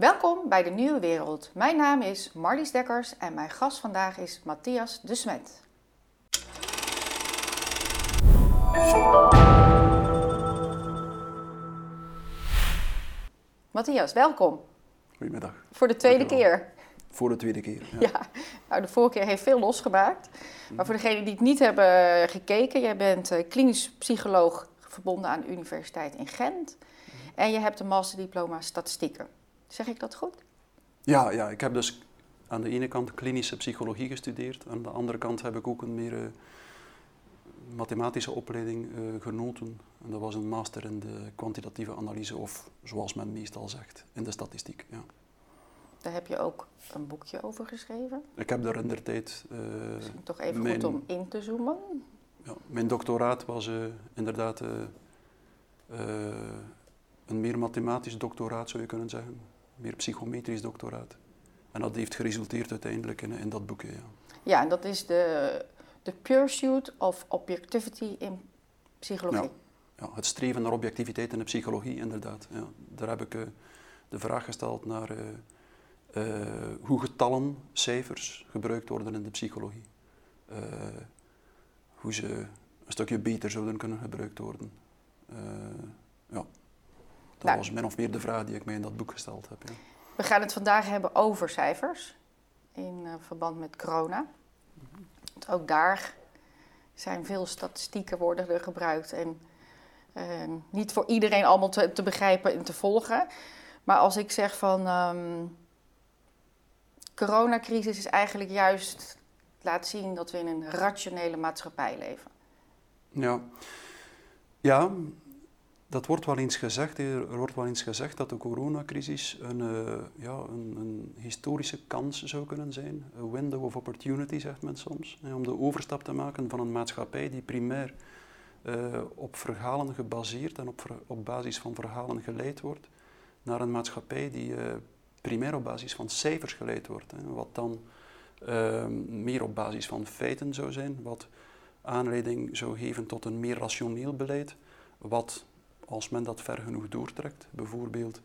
Welkom bij de Nieuwe Wereld. Mijn naam is Marlies Dekkers en mijn gast vandaag is Matthias de Smet. Matthias, welkom. Goedemiddag. Voor de tweede Dankjewel. keer. Voor de tweede keer. Ja. Ja, nou, de vorige keer heeft veel losgemaakt. Maar voor degenen die het niet hebben gekeken, jij bent eh, klinisch psycholoog verbonden aan de Universiteit in Gent. En je hebt een masterdiploma statistieken. Zeg ik dat goed? Ja, ja, ik heb dus aan de ene kant klinische psychologie gestudeerd. Aan de andere kant heb ik ook een meer eh, mathematische opleiding eh, genoten. En dat was een master in de kwantitatieve analyse, of zoals men meestal zegt, in de statistiek. Ja. Daar heb je ook een boekje over geschreven. Ik heb daar in der tijd... eh, Misschien toch even mijn- goed om in te zoomen. ja, mijn doctoraat was inderdaad een meer mathematisch doctoraat, zou je kunnen zeggen. Meer psychometrisch doctoraat. En dat heeft geresulteerd uiteindelijk in, in dat boekje, ja. Ja, en dat is de, de Pursuit of Objectivity in Psychologie. Ja, het streven naar objectiviteit in de psychologie, inderdaad. Ja, daar heb ik eh, de vraag gesteld naar eh, eh, hoe getallen, cijfers gebruikt worden in de psychologie. Hoe ze een stukje beter zouden kunnen gebruikt worden. Ja, dat Nou. was min of meer de vraag die ik mij in dat boek gesteld heb. Ja. We gaan het vandaag hebben over cijfers in eh, verband met corona. Want ook daar zijn veel statistieken worden er gebruikt en eh, niet voor iedereen allemaal te, te begrijpen en te volgen. Maar als ik zeg van ehm coronacrisis is eigenlijk juist laat zien dat we in een rationele maatschappij leven. Ja. ja, dat wordt wel eens gezegd. Er wordt wel eens gezegd dat de coronacrisis een, eh, ja, een, een historische kans zou kunnen zijn. Een window of opportunity, zegt men soms. hè, om de overstap te maken van een maatschappij die primair eh, op verhalen gebaseerd en op, op basis van verhalen geleid wordt, naar een maatschappij die eh, primair op basis van cijfers geleid wordt. Hè, wat dan eh, meer op basis van feiten zou zijn, wat aanleiding zou geven tot een meer rationeel beleid, wat als men dat ver genoeg doortrekt, bijvoorbeeld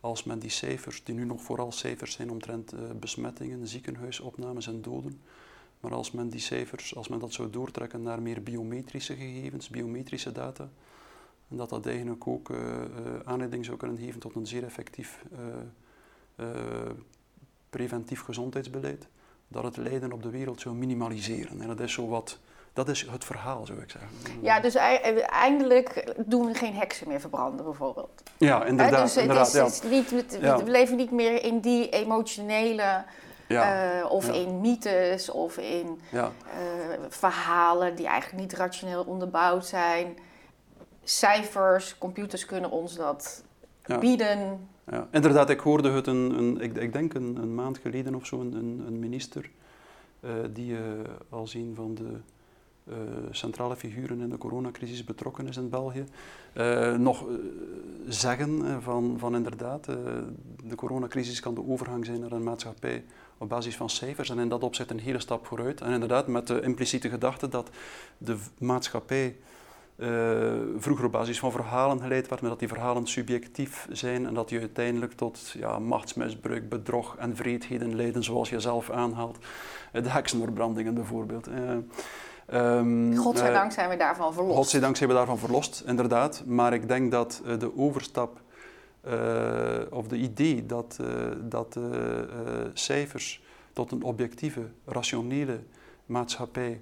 als men die cijfers, die nu nog vooral cijfers zijn omtrent eh, besmettingen, ziekenhuisopnames en doden, maar als men die cijfers, als men dat zou doortrekken naar meer biometrische gegevens, biometrische data, en dat dat eigenlijk ook eh, eh, aanleiding zou kunnen geven tot een zeer effectief preventief gezondheidsbeleid, dat het lijden op de wereld zou minimaliseren. En dat is zo wat, dat is het verhaal, zou ik zeggen. Ja, dus ei- eindelijk doen we geen heksen meer verbranden bijvoorbeeld. Ja, inderdaad. dus het inderdaad is, ja. is niet, Ja. we leven niet meer in die emotionele, Ja, eh, of ja. in mythes, of in ja. eh, verhalen die eigenlijk niet rationeel onderbouwd zijn. Cijfers, computers kunnen ons dat bieden. Ja, inderdaad, ik hoorde het een, een ik, ik denk een, een maand geleden of zo, een, een, minister eh, die als een van de eh, centrale figuren in de coronacrisis betrokken is in België, eh, nog eh, zeggen van, van inderdaad, de coronacrisis kan de overgang zijn naar een maatschappij op basis van cijfers en in dat opzet een hele stap vooruit. En inderdaad met de impliciete gedachte dat de maatschappij vroeger op basis van verhalen geleid werd, maar dat die verhalen subjectief zijn en dat die uiteindelijk tot ja, machtsmisbruik, bedrog en vreedheden leiden, zoals je zelf aanhaalt. De heksenverbrandingen bijvoorbeeld. Ehm, Godzijdank eh, zijn we daarvan verlost. Godzijdank zijn we daarvan verlost, inderdaad. Maar ik denk dat eh, de overstap, eh, of de idee dat, dat cijfers tot een objectieve, rationele maatschappij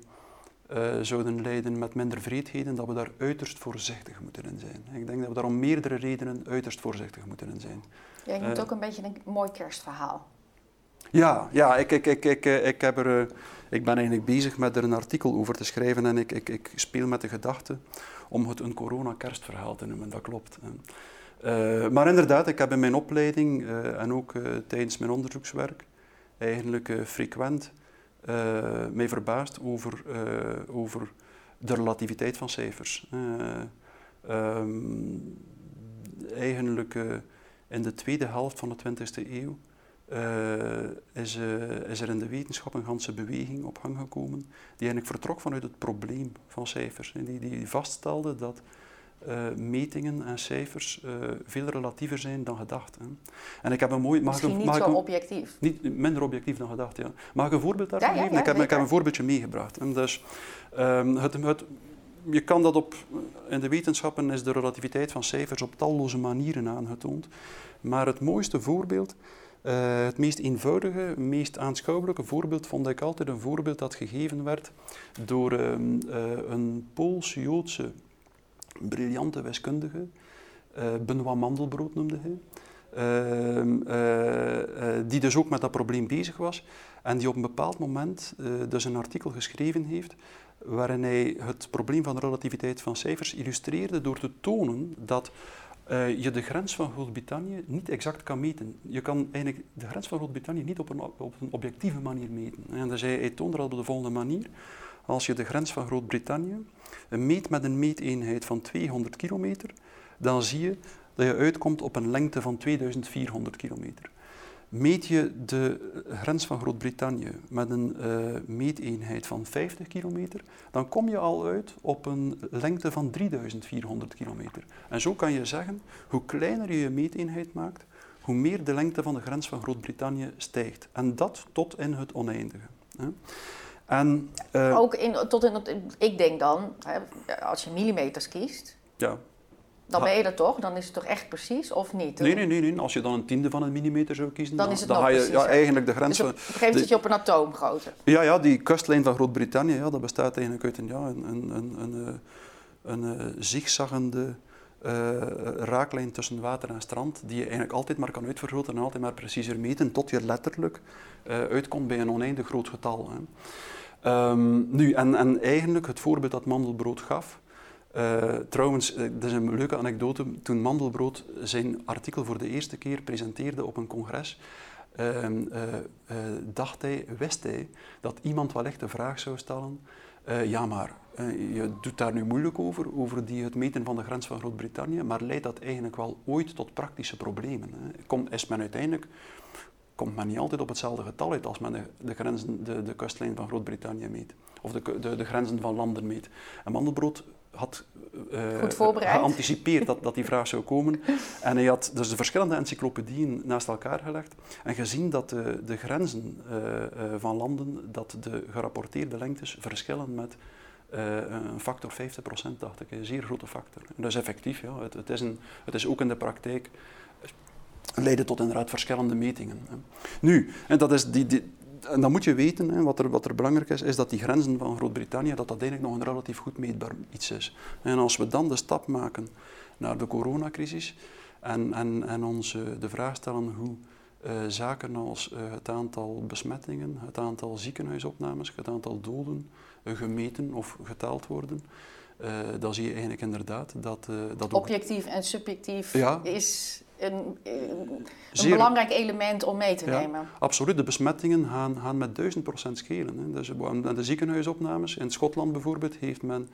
zouden leiden met minder vreedheden, dat we daar uiterst voorzichtig moeten in zijn. Ik denk dat we daar om meerdere redenen uiterst voorzichtig moeten in zijn. Ja, je moet ook een beetje een mooi kerstverhaal. Ja, ja ik, ik, ik, ik, ik, heb er, ik ben eigenlijk bezig met er een artikel over te schrijven en ik, ik, ik speel met de gedachte om het een corona-kerstverhaal te noemen, dat klopt. Eh, maar inderdaad, ik heb in mijn opleiding eh, en ook eh, tijdens mijn onderzoekswerk eigenlijk frequent mij verbaasd over, over de relativiteit van cijfers. Eh, ehm, eigenlijk in de tweede helft van de 20e eeuw eh, is, eh, is er in de wetenschap een ganse beweging op gang gekomen die eigenlijk vertrok vanuit het probleem van cijfers. En die, die vaststelde dat uh, metingen en cijfers veel relatiever zijn dan gedacht. Hè. En ik heb een mooi... Mag Misschien ik, niet mag zo ik, objectief. Niet, minder objectief dan gedacht, ja. Mag ik een voorbeeld daarvan ja, ja, geven? ik, heb, ik heb een voorbeeldje meegebracht. En dus, um, het, het, je kan dat op... In de wetenschappen is de relativiteit van cijfers op talloze manieren aangetoond. Maar het mooiste voorbeeld uh, het meest eenvoudige, meest aanschouwelijke voorbeeld vond ik altijd een voorbeeld dat gegeven werd door um, uh, een Pools-Joodse briljante wiskundige, uh, Benoit Mandelbrot noemde hij, ehm, die dus ook met dat probleem bezig was en die op een bepaald moment dus een artikel geschreven heeft waarin hij het probleem van de relativiteit van cijfers illustreerde door te tonen dat uh, je de grens van Groot-Brittannië niet exact kan meten. Je kan eigenlijk de grens van Groot-Brittannië niet op een, op een objectieve manier meten. En toonde dat op de volgende manier. Als je de grens van Groot-Brittannië meet met een meeteenheid van 200 kilometer, dan zie je dat je uitkomt op een lengte van 2400 kilometer. Meet je de grens van Groot-Brittannië met een uh, meeteenheid van 50 kilometer, dan kom je al uit op een lengte van 3400 kilometer. En zo kan je zeggen, hoe kleiner je je meeteenheid maakt, hoe meer de lengte van de grens van Groot-Brittannië stijgt. En dat tot in het oneindige. Hè. En, uh, Ook in, tot in het, ik denk dan, hè, als je millimeters kiest, ja. Dan ben je er toch? Dan is het toch echt precies of niet? Nee, nee, nee, nee. Als je dan een tiende van een millimeter zou kiezen, dan, dan, is het dan ga je ja, eigenlijk de grens dus op, van. Geeft het je op een atoomgrootte? Ja, ja, die kustlijn van Groot-Brittannië, ja, dat bestaat eigenlijk uit een, ja, een, een, een, een, eh, een, een eh, zigzaggende uh, raaklijn tussen water en strand, die je eigenlijk altijd maar kan uitvergroten en altijd maar preciezer meten, tot je letterlijk uh, uitkomt bij een oneindig groot getal. Hè. Um, nu, en, en eigenlijk het voorbeeld dat Mandelbrood gaf, uh, trouwens, uh, dat is een leuke anekdote. Toen Mandelbrood zijn artikel voor de eerste keer presenteerde op een congres, uh, dacht hij, wist hij, dat iemand wellicht de vraag zou stellen: ja, maar je doet daar nu moeilijk over, over die, het meten van de grens van Groot-Brittannië, maar leidt dat eigenlijk wel ooit tot praktische problemen? Hè? Komt, is men uiteindelijk komt men niet altijd op hetzelfde getal uit als men de, de, grenzen, de, de kustlijn van Groot-Brittannië meet. Of de, de, de, grenzen van landen meet. En Mandelbrood had uh, geanticipeerd dat, dat die vraag zou komen. En hij had dus de verschillende encyclopedieën naast elkaar gelegd en gezien dat de, de grenzen uh, uh, van landen, dat de gerapporteerde lengtes verschillen met een factor 50%, dacht ik. Een zeer grote factor. En dat is effectief, ja. Het, het, is een, het is ook in de praktijk leiden tot inderdaad verschillende metingen. Nu, en dat is die, die en dan moet je weten, hè, wat, er, wat er belangrijk is, is dat die grenzen van Groot-Brittannië, dat dat eigenlijk nog een relatief goed meetbaar iets is. En als we dan de stap maken naar de coronacrisis en, en, en ons uh, de vraag stellen hoe uh, zaken als uh, het aantal besmettingen, het aantal ziekenhuisopnames, het aantal doden gemeten of geteld worden, dan zie je eigenlijk inderdaad dat... dat Objectief en subjectief ja, is een, een belangrijk element om mee te ja, nemen. Absoluut, de besmettingen gaan, gaan met duizend procent schelen. Hè. Dus, de ziekenhuisopnames, in Schotland bijvoorbeeld, heeft men,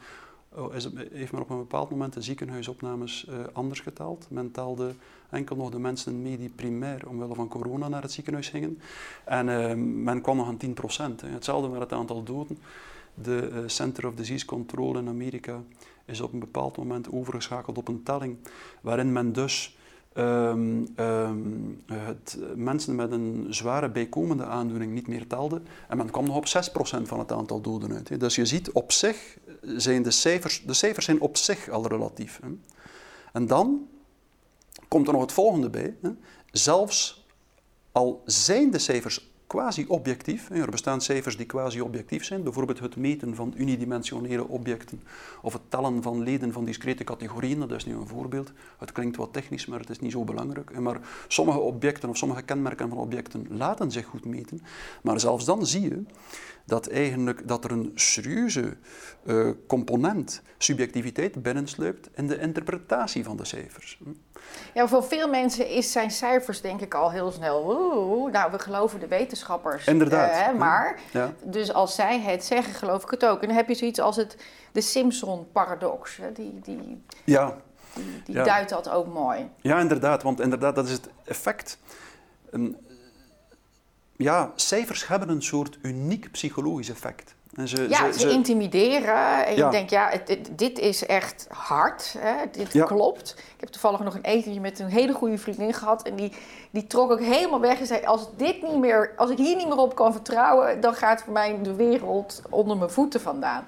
oh, is, heeft men op een bepaald moment de ziekenhuisopnames uh, anders geteld. Men telde enkel nog de mensen mee die primair omwille van corona naar het ziekenhuis gingen. En uh, men kwam nog aan 10 procent. Hetzelfde met het aantal doden. De uh, Center of Disease Control in Amerika is op een bepaald moment overgeschakeld op een telling waarin men dus um, um, het, mensen met een zware bijkomende aandoening niet meer telde. En men kwam nog op 6% van het aantal doden uit. Dus je ziet, op zich zijn de cijfers, de cijfers zijn op zich al relatief. En dan komt er nog het volgende bij. Zelfs al zijn de cijfers quasi-objectief. Er bestaan cijfers die quasi-objectief zijn, bijvoorbeeld het meten van unidimensionele objecten of het tellen van leden van discrete categorieën, dat is nu een voorbeeld. Het klinkt wat technisch, maar het is niet zo belangrijk. Maar sommige objecten of sommige kenmerken van objecten laten zich goed meten, maar zelfs dan zie je dat, eigenlijk, dat er een serieuze uh, component subjectiviteit binnensluipt in de interpretatie van de cijfers. Ja, voor veel mensen is zijn cijfers denk ik al heel snel. Oeh, nou, we geloven de wetenschappers. Inderdaad. Uh, maar, ja. dus als zij het zeggen, geloof ik het ook. En dan heb je zoiets als het, de Simpson-paradox. Die, die, ja. die, die ja. duidt dat ook mooi. Ja, inderdaad. Want inderdaad, dat is het effect. Een, ja, cijfers hebben een soort uniek psychologisch effect. En ze, ja, ze, intimideren. En je denkt, ja, dit is echt hard. Hè? Dit klopt. Ik heb toevallig nog een etentje met een hele goede vriendin gehad. En die, die trok ook helemaal weg en zei: als, dit niet meer, als ik hier niet meer op kan vertrouwen, dan gaat voor mij de wereld onder mijn voeten vandaan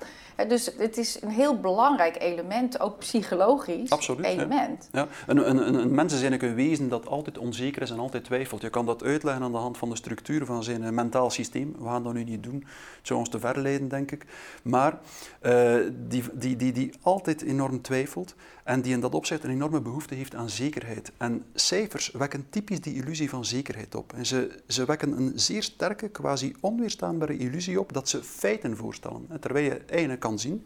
dus het is een heel belangrijk element, ook psychologisch Absoluut, element. Ja. Een, een, een, een mens is eigenlijk een wezen dat altijd onzeker is en altijd twijfelt. Je kan dat uitleggen aan de hand van de structuur van zijn eh, mentaal systeem. We gaan dat nu niet doen, het zou ons te ver leiden, denk ik. Maar uh, die, die, die, die altijd enorm twijfelt en die in dat opzicht een enorme behoefte heeft aan zekerheid. En cijfers wekken typisch die illusie van zekerheid op. En ze, ze wekken een zeer sterke, quasi onweerstaanbare illusie op dat ze feiten voorstellen. Terwijl je eigenlijk kan zien,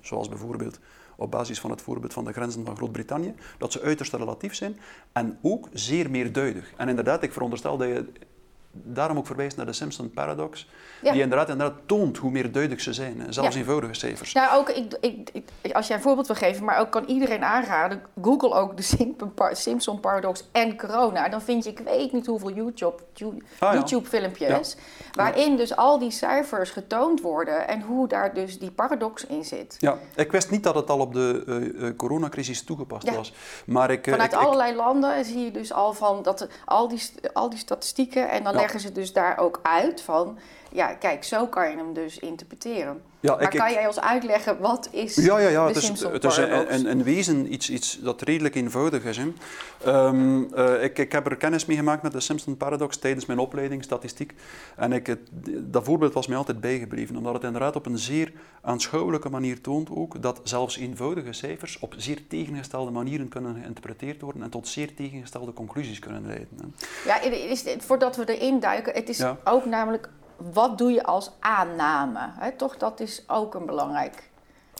zoals bijvoorbeeld op basis van het voorbeeld van de grenzen van Groot-Brittannië, dat ze uiterst relatief zijn en ook zeer meerduidig. En inderdaad, ik veronderstel dat je daarom ook verwijst naar de Simpson paradox, die inderdaad, inderdaad toont hoe meer duidelijk ze zijn, zelfs eenvoudige cijfers. Nou, ook, ik, ik, als jij een voorbeeld wil geven, maar ook kan iedereen aanraden, google ook de Simpson paradox en corona. Dan vind je, ik weet niet hoeveel YouTube, ah, YouTube waarin dus al die cijfers getoond worden en hoe daar dus die paradox in zit. Ja, ik wist niet dat het al op de uh, coronacrisis toegepast was. Maar ik, uh, Vanuit allerlei landen zie je dus al van dat al die, al die statistieken en dan leggen ze dus daar ook uit van, ja, kijk, zo kan je hem dus interpreteren. Ja, maar kan jij ons uitleggen wat is ja, ja, ja, het is, het is een, een, wezen iets, iets dat redelijk eenvoudig is. Hè. Ehm, eh, ik, ik heb er kennis mee gemaakt met de Simpson paradox tijdens mijn opleiding statistiek. En ik, dat voorbeeld was mij altijd bijgebleven, omdat het inderdaad op een zeer aanschouwelijke manier toont ook dat zelfs eenvoudige cijfers op zeer tegengestelde manieren kunnen geïnterpreteerd worden en tot zeer tegengestelde conclusies kunnen leiden. Hè. Ja, is, voordat we erin duiken, het is ook namelijk wat doe je als aanname? toch, dat is ook een belangrijk.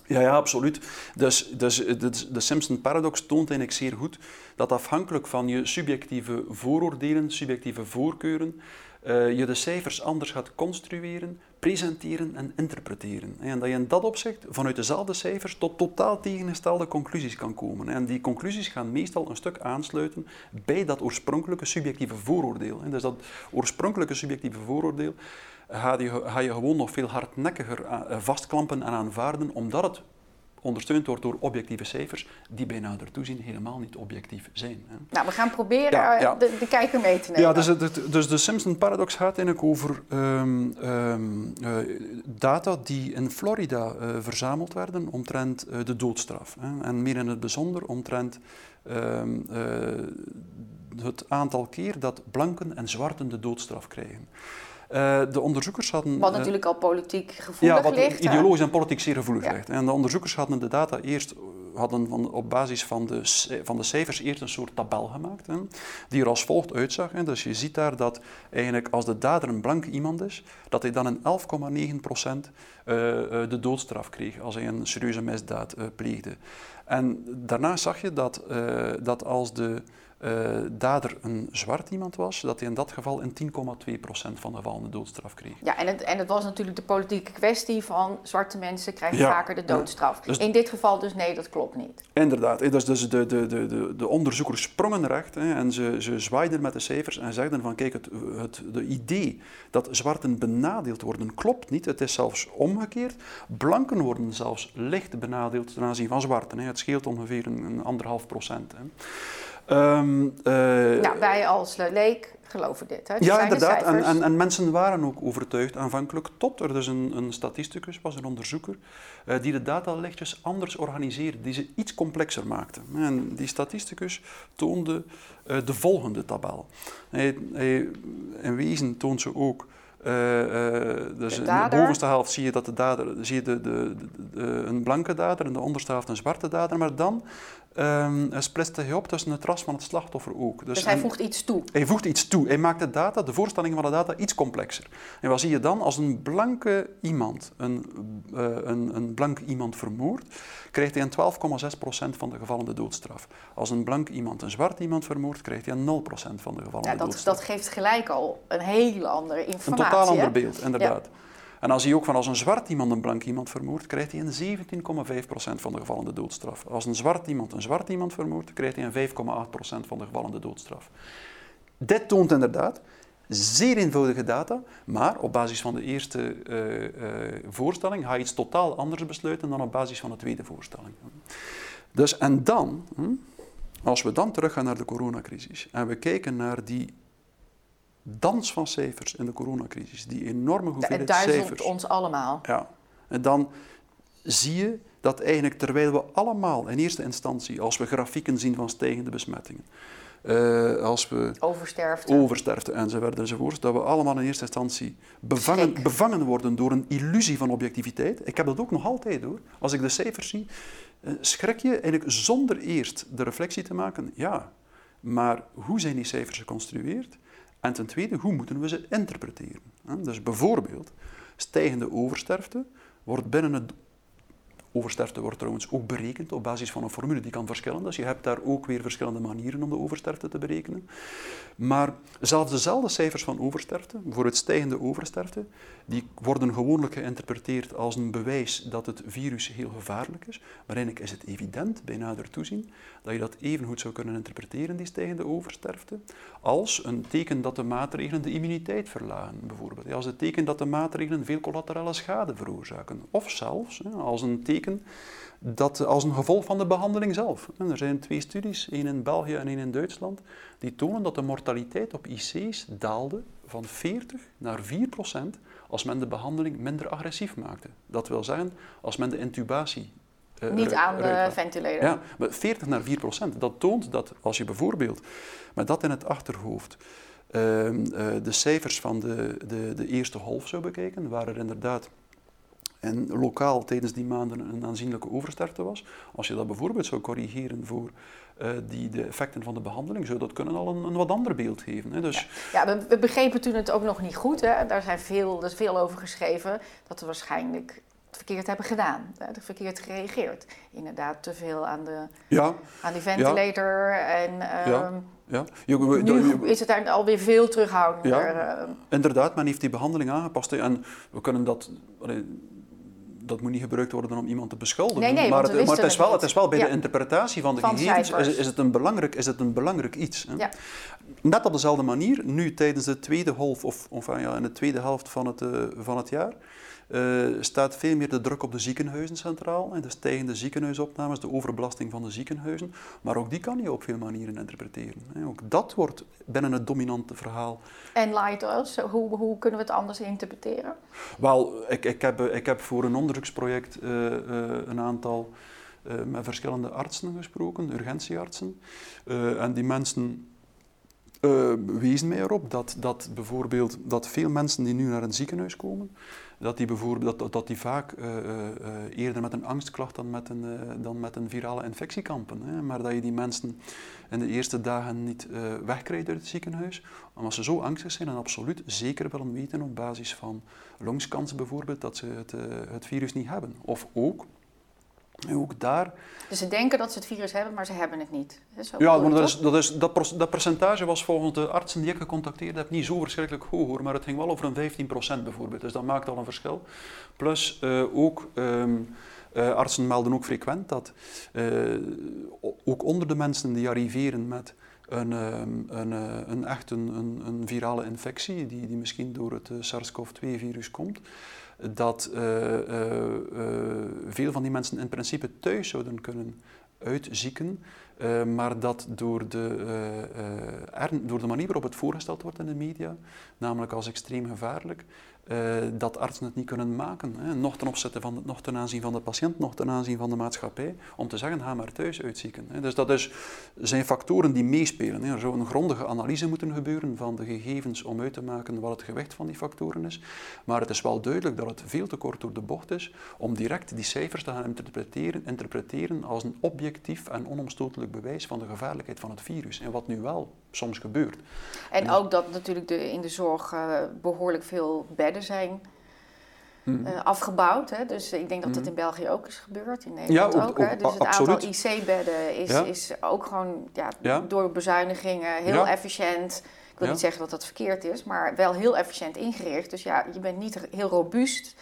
Ja, ja, absoluut. Dus, dus de, de Simpson paradox toont eigenlijk zeer goed dat afhankelijk van je subjectieve vooroordelen, subjectieve voorkeuren, uh, je de cijfers anders gaat construeren, presenteren en interpreteren. En dat je in dat opzicht vanuit dezelfde cijfers tot totaal tegengestelde conclusies kan komen. En die conclusies gaan meestal een stuk aansluiten bij dat oorspronkelijke subjectieve vooroordeel. Dus dat oorspronkelijke subjectieve vooroordeel ga je, ga je gewoon nog veel hardnekkiger eh, vastklampen en aanvaarden, omdat het ondersteund wordt door objectieve cijfers, die bij nader toezien helemaal niet objectief zijn. Hè. Nou, we gaan proberen eh, De, de, kijker mee te nemen. Ja, dus, de, dus de Simpson-paradox gaat eigenlijk over um, um, uh, data die in Florida uh, verzameld werden omtrent de doodstraf. Hè. En meer in het bijzonder omtrent um, het aantal keer dat blanken en zwarten de doodstraf krijgen. Uh, de onderzoekers hadden... Wat natuurlijk al politiek gevoelig ja, wat ligt. ideologisch en politiek zeer gevoelig ligt. En de onderzoekers hadden de data eerst hadden van, op basis van de, van de cijfers eerst een soort tabel gemaakt, hè, die er als volgt uitzag. Hè. Dus je ziet daar dat eigenlijk als de dader een blank iemand is, dat hij dan in 11,9% uh, de doodstraf kreeg als hij een serieuze misdaad uh, pleegde. En daarna zag je dat, dat als de uh, dader een zwart iemand was, dat hij in dat geval in 10,2% van de gevallen de doodstraf kreeg. Ja, en het, en het was natuurlijk de politieke kwestie van zwarte mensen krijgen vaker de doodstraf. Dus in dit geval dus nee, dat klopt niet. Inderdaad, dus, dus de, de, de, de, de onderzoekers sprongen recht hè, en ze, ze zwaaiden met de cijfers en zeiden van kijk, het, het de idee dat zwarten benadeeld worden klopt niet. Het is zelfs omgekeerd. Blanken worden zelfs licht benadeeld ten aanzien van zwarten. Hè. Het scheelt ongeveer een, een anderhalf procent. Hè. Um, wij als leek geloven dit. Hè? ja, inderdaad. En, en, en, mensen waren ook overtuigd aanvankelijk tot er dus een, een statisticus was, een onderzoeker, uh, die de data lichtjes anders organiseerde, die ze iets complexer maakte. En die statisticus toonde uh, de volgende tabel. Hij, hij, in wezen toont ze ook uh, dus in de bovenste helft zie je dat de dader, zie je de, de, de, een blanke dader en de onderste helft een zwarte dader, maar dan um, splitste hij op tussen het ras van het slachtoffer ook. Dus, dus hij voegt iets toe? Hij voegt iets toe. Hij maakt de data, de voorstellingen van de data, iets complexer. En wat zie je dan? Als een blanke iemand een, uh, een, een blank iemand vermoordt, krijgt hij in 12,6% van de gevallen de doodstraf. Als een blank iemand een zwart iemand vermoordt, krijgt hij in 0% van de gevallen ja, de doodstraf. Dat geeft gelijk al een hele andere informatie. Een totaal ander beeld, inderdaad. En als hij ook van als een zwart iemand een blank iemand vermoordt, krijgt hij in 17,5% van de gevallen de doodstraf. Als een zwart iemand een zwart iemand vermoordt, krijgt hij in 5,8% van de gevallen de doodstraf. Dit toont inderdaad, zeer eenvoudige data, maar op basis van de eerste uh, uh, voorstelling ga je iets totaal anders besluiten dan op basis van de tweede voorstelling. Dus en dan, hm, als we dan teruggaan naar de coronacrisis en we kijken naar die dans van cijfers in de coronacrisis, die enorme hoeveelheid het cijfers. ons allemaal. Ja, en dan zie je dat eigenlijk terwijl we allemaal in eerste instantie, als we grafieken zien van stijgende besmettingen, uh, als we oversterfte. oversterfte enzovoort, enzovoort, dat we allemaal in eerste instantie bevangen, bevangen worden door een illusie van objectiviteit. Ik heb dat ook nog altijd hoor. Als ik de cijfers zie, uh, schrik je eigenlijk zonder eerst de reflectie te maken, ja, maar hoe zijn die cijfers geconstrueerd? En ten tweede, hoe moeten we ze interpreteren? Dus bijvoorbeeld, stijgende oversterfte wordt binnen het Oversterfte wordt trouwens ook berekend op basis van een formule die kan verschillen. Dus je hebt daar ook weer verschillende manieren om de oversterfte te berekenen. Maar zelfs dezelfde cijfers van oversterfte, bijvoorbeeld stijgende oversterfte, die worden gewoonlijk geïnterpreteerd als een bewijs dat het virus heel gevaarlijk is. Maar eigenlijk is het evident, bij nader toezien, dat je dat even goed zou kunnen interpreteren, die stijgende oversterfte, als een teken dat de maatregelen de immuniteit verlagen, bijvoorbeeld. Als een teken dat de maatregelen veel collaterale schade veroorzaken. Of zelfs als een teken dat als een gevolg van de behandeling zelf. er zijn twee studies, één in België en één in Duitsland, die tonen dat de mortaliteit op IC's daalde van 40 naar 4 procent als men de behandeling minder agressief maakte. Dat wil zeggen, als men de intubatie uh, Niet aan de ventilator. Ja, maar 40 naar 4 procent. Dat toont dat als je bijvoorbeeld met dat in het achterhoofd uh, de cijfers van de, de, de eerste golf zou bekijken, waar er inderdaad en lokaal tijdens die maanden een aanzienlijke oversterfte was. Als je dat bijvoorbeeld zou corrigeren voor uh, die, de effecten van de behandeling, zou dat kunnen al een, een wat ander beeld geven. Hè. Dus... Ja, ja we, we, begrepen toen het ook nog niet goed. Hè. Daar zijn veel, er is veel over geschreven dat we waarschijnlijk het verkeerd hebben gedaan. Hè, verkeerd gereageerd. Inderdaad, te veel aan, de, ja. aan die ventilator. En, um, ja. Je, nu is het daar alweer veel terughoudender. Ja, uh, inderdaad, men heeft die behandeling aangepast. En we kunnen dat dat moet niet gebruikt worden om iemand te beschuldigen. Nee, nee, maar, het, maar het, is wel, het is wel bij de interpretatie van de van gegevens is, is, het een belangrijk, is het een belangrijk iets. Hè? Ja. Net op dezelfde manier, nu tijdens de tweede half of, of ja, in de tweede helft van het, uh, van het jaar, uh, staat veel meer de druk op de ziekenhuizen centraal. En de stijgende ziekenhuisopnames, de overbelasting van de ziekenhuizen. Maar ook die kan je op veel manieren interpreteren. Hè. Ook dat wordt binnen het dominante verhaal. En Lighthouse, hoe, hoe kunnen we het anders interpreteren? Wel, ik, ik, heb, ik heb voor een onderzoeksproject uh, uh, een aantal met verschillende artsen gesproken, urgentieartsen. en die mensen wezen mij erop dat, dat bijvoorbeeld dat veel mensen die nu naar een ziekenhuis komen, dat die, bijvoorbeeld, dat, dat die vaak uh, uh, eerder met een angstklacht dan met een, dan met een virale infectie kampen. Hè. Maar dat je die mensen in de eerste dagen niet wegkrijgt uit het ziekenhuis, omdat ze zo angstig zijn en absoluut zeker willen weten op basis van longskansen bijvoorbeeld dat ze het, het virus niet hebben. Of ook, ook daar. Dus ze denken dat ze het virus hebben, maar ze hebben het niet. Zo ja, maar dat, is, dat, is, dat, dat, percentage was volgens de artsen die ik gecontacteerd heb niet zo verschrikkelijk hoog hoor, maar het ging wel over een 15% bijvoorbeeld. Dus dat maakt al een verschil. Plus uh, ook. Um, uh, artsen melden ook frequent dat uh, ook onder de mensen die arriveren met een, um, een, een echt een, een, virale infectie, die, die misschien door het SARS-CoV-2-virus komt, dat uh, veel van die mensen in principe thuis zouden kunnen uitzieken, maar dat door de, door de manier waarop het voorgesteld wordt in de media, namelijk als extreem gevaarlijk, dat artsen het niet kunnen maken. Hè. Nog ten opzichte van, nog ten aanzien van de patiënt, nog ten aanzien van de maatschappij, om te zeggen, ga maar thuis uitzieken. Hè. Dus dat is, zijn factoren die meespelen. Hè. Er zou een grondige analyse moeten gebeuren van de gegevens om uit te maken wat het gewicht van die factoren is. Maar het is wel duidelijk dat het veel te kort door de bocht is om direct die cijfers te gaan interpreteren, interpreteren als een objectief en onomstotelijk bewijs van de gevaarlijkheid van het virus. En wat nu wel soms gebeurt. En, ook dat natuurlijk de, in de zorg uh, behoorlijk veel bedden zijn hmm. uh, afgebouwd. Hè? Dus ik denk dat dat hmm. in België ook is gebeurd, in Nederland ja, ook. ook hè? Dus het aantal IC-bedden is, is ook gewoon ja, ja. door bezuinigingen heel efficiënt. Ik wil niet zeggen dat dat verkeerd is, maar wel heel efficiënt ingericht. Dus ja, je bent niet heel robuust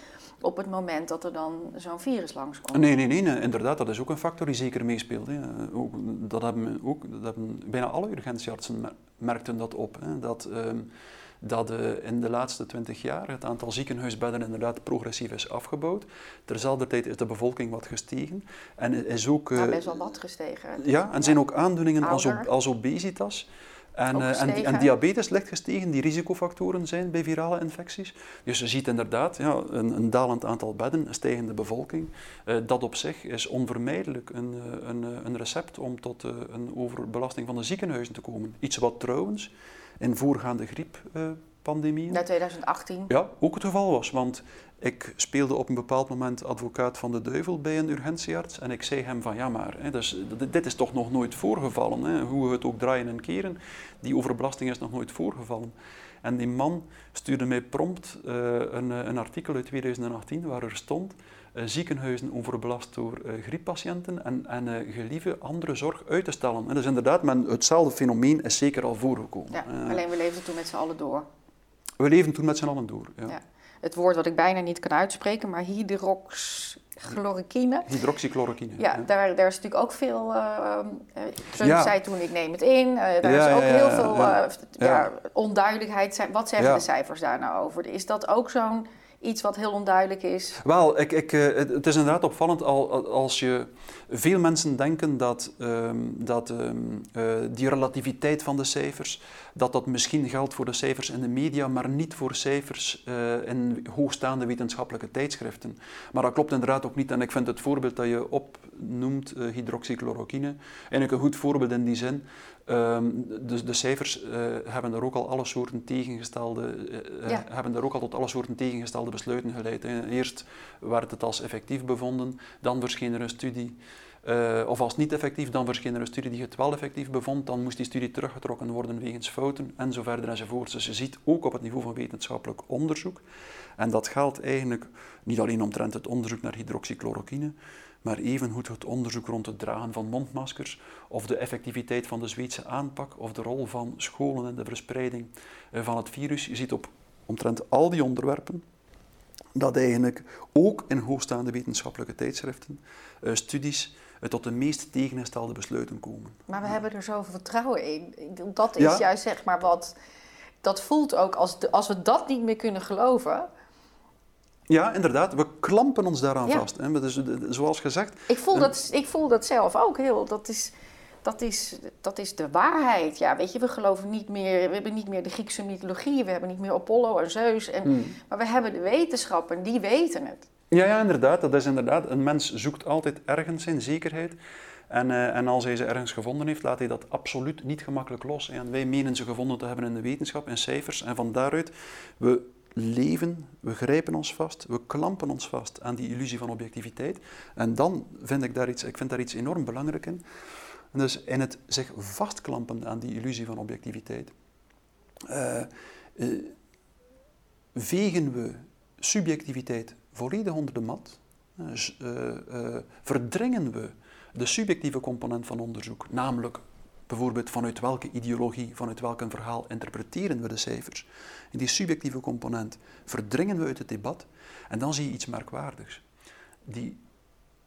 op het moment dat er dan zo'n virus langskomt. Nee, nee, nee, inderdaad, dat is ook een factor die zeker meespeelt. Hè. Ook, dat, hebben, ook, dat hebben bijna alle urgentieartsen merkten dat op. Hè. Dat, um, dat uh, in de laatste twintig jaar het aantal ziekenhuisbedden inderdaad progressief is afgebouwd. Terzelfde tijd is de bevolking wat gestegen. En is ook... Uh, best wel wat gestegen. Ja, en zijn ook aandoeningen als, als obesitas en, uh, en, en, diabetes licht gestegen, die risicofactoren zijn bij virale infecties. Dus je ziet inderdaad ja, een, een dalend aantal bedden, een stijgende bevolking. Uh, dat op zich is onvermijdelijk een, eh, een, een recept om tot uh, een overbelasting van de ziekenhuizen te komen. Iets wat trouwens in voorgaande grieppandemieën... Na 2018? Ja, ook het geval was. Want ik speelde op een bepaald moment advocaat van de duivel bij een urgentiearts en ik zei hem van ja maar, hè, dus, dit is toch nog nooit voorgevallen, hè, hoe we het ook draaien en keren, die overbelasting is nog nooit voorgevallen. En die man stuurde mij prompt uh, een, een, artikel uit 2018 waar er stond uh, ziekenhuizen overbelast door uh, grieppatiënten en, en gelieve andere zorg uit te stellen. En dus inderdaad, men, hetzelfde fenomeen is zeker al voorgekomen. Ja, alleen we leefden toen met z'n allen door. We leefden toen met z'n allen door, ja. ja het woord wat ik bijna niet kan uitspreken, maar hydroxychloroquine. Hydroxychloroquine. Ja, Daar, daar is natuurlijk ook veel. Uh, ja. zei toen: ik neem het in. Uh, daar is ook heel veel ja. onduidelijkheid. Wat zeggen de cijfers daar nou over? Is dat ook zo'n iets wat heel onduidelijk is? Wel, ik, ik, het is inderdaad opvallend als je. Veel mensen denken dat, um, dat um, uh, die relativiteit van de cijfers, dat dat misschien geldt voor de cijfers in de media, maar niet voor cijfers uh, in hoogstaande wetenschappelijke tijdschriften. Maar dat klopt inderdaad ook niet. En ik vind het voorbeeld dat je opnoemt, uh, hydroxychloroquine, eigenlijk een goed voorbeeld in die zin. Um, dus de cijfers uh, hebben er ook al alle soorten tegengestelde, uh, ja. hebben er ook al tot alle soorten tegengestelde besluiten geleid. Hè. Eerst werd het als effectief bevonden, dan verscheen er een studie uh, of als niet effectief, dan verscheen er een studie die het wel effectief bevond, dan moest die studie teruggetrokken worden wegens fouten en zo verder enzovoort. Dus je ziet ook op het niveau van wetenschappelijk onderzoek, en dat geldt eigenlijk niet alleen omtrent het onderzoek naar hydroxychloroquine, maar evengoed het onderzoek rond het dragen van mondmaskers, of de effectiviteit van de Zweedse aanpak, of de rol van scholen in de verspreiding eh, van het virus. Je ziet op omtrent al die onderwerpen dat eigenlijk ook in hoogstaande wetenschappelijke tijdschriften uh, studies tot de meest tegengestelde besluiten komen. Maar we hebben er zoveel vertrouwen in. Dat is juist zeg maar wat. Dat voelt ook als, als we dat niet meer kunnen geloven. Ja, inderdaad. We klampen ons daaraan vast. Hè. Dus, zoals gezegd. Ik voel, dat, ik voel dat zelf ook heel. Dat is, dat, is, dat is de waarheid. Ja, weet je, we geloven niet meer. We hebben niet meer de Griekse mythologie. We hebben niet meer Apollo en Zeus. En, hmm. Maar we hebben de wetenschap en die weten het. Ja, ja, inderdaad. Dat is inderdaad. Een mens zoekt altijd ergens zijn zekerheid. En, uh, en, als hij ze ergens gevonden heeft, laat hij dat absoluut niet gemakkelijk los. En wij menen ze gevonden te hebben in de wetenschap, in cijfers. En van daaruit, we leven, we grijpen ons vast, we klampen ons vast aan die illusie van objectiviteit. En dan vind ik daar iets, ik vind daar iets enorm belangrijk in. Dus in het zich vastklampen aan die illusie van objectiviteit, uh, vegen we subjectiviteit volledig onder de mat, uh, verdringen we de subjectieve component van onderzoek, namelijk bijvoorbeeld vanuit welke ideologie, vanuit welk verhaal interpreteren we de cijfers. Die subjectieve component verdringen we uit het debat en dan zie je iets merkwaardigs. Die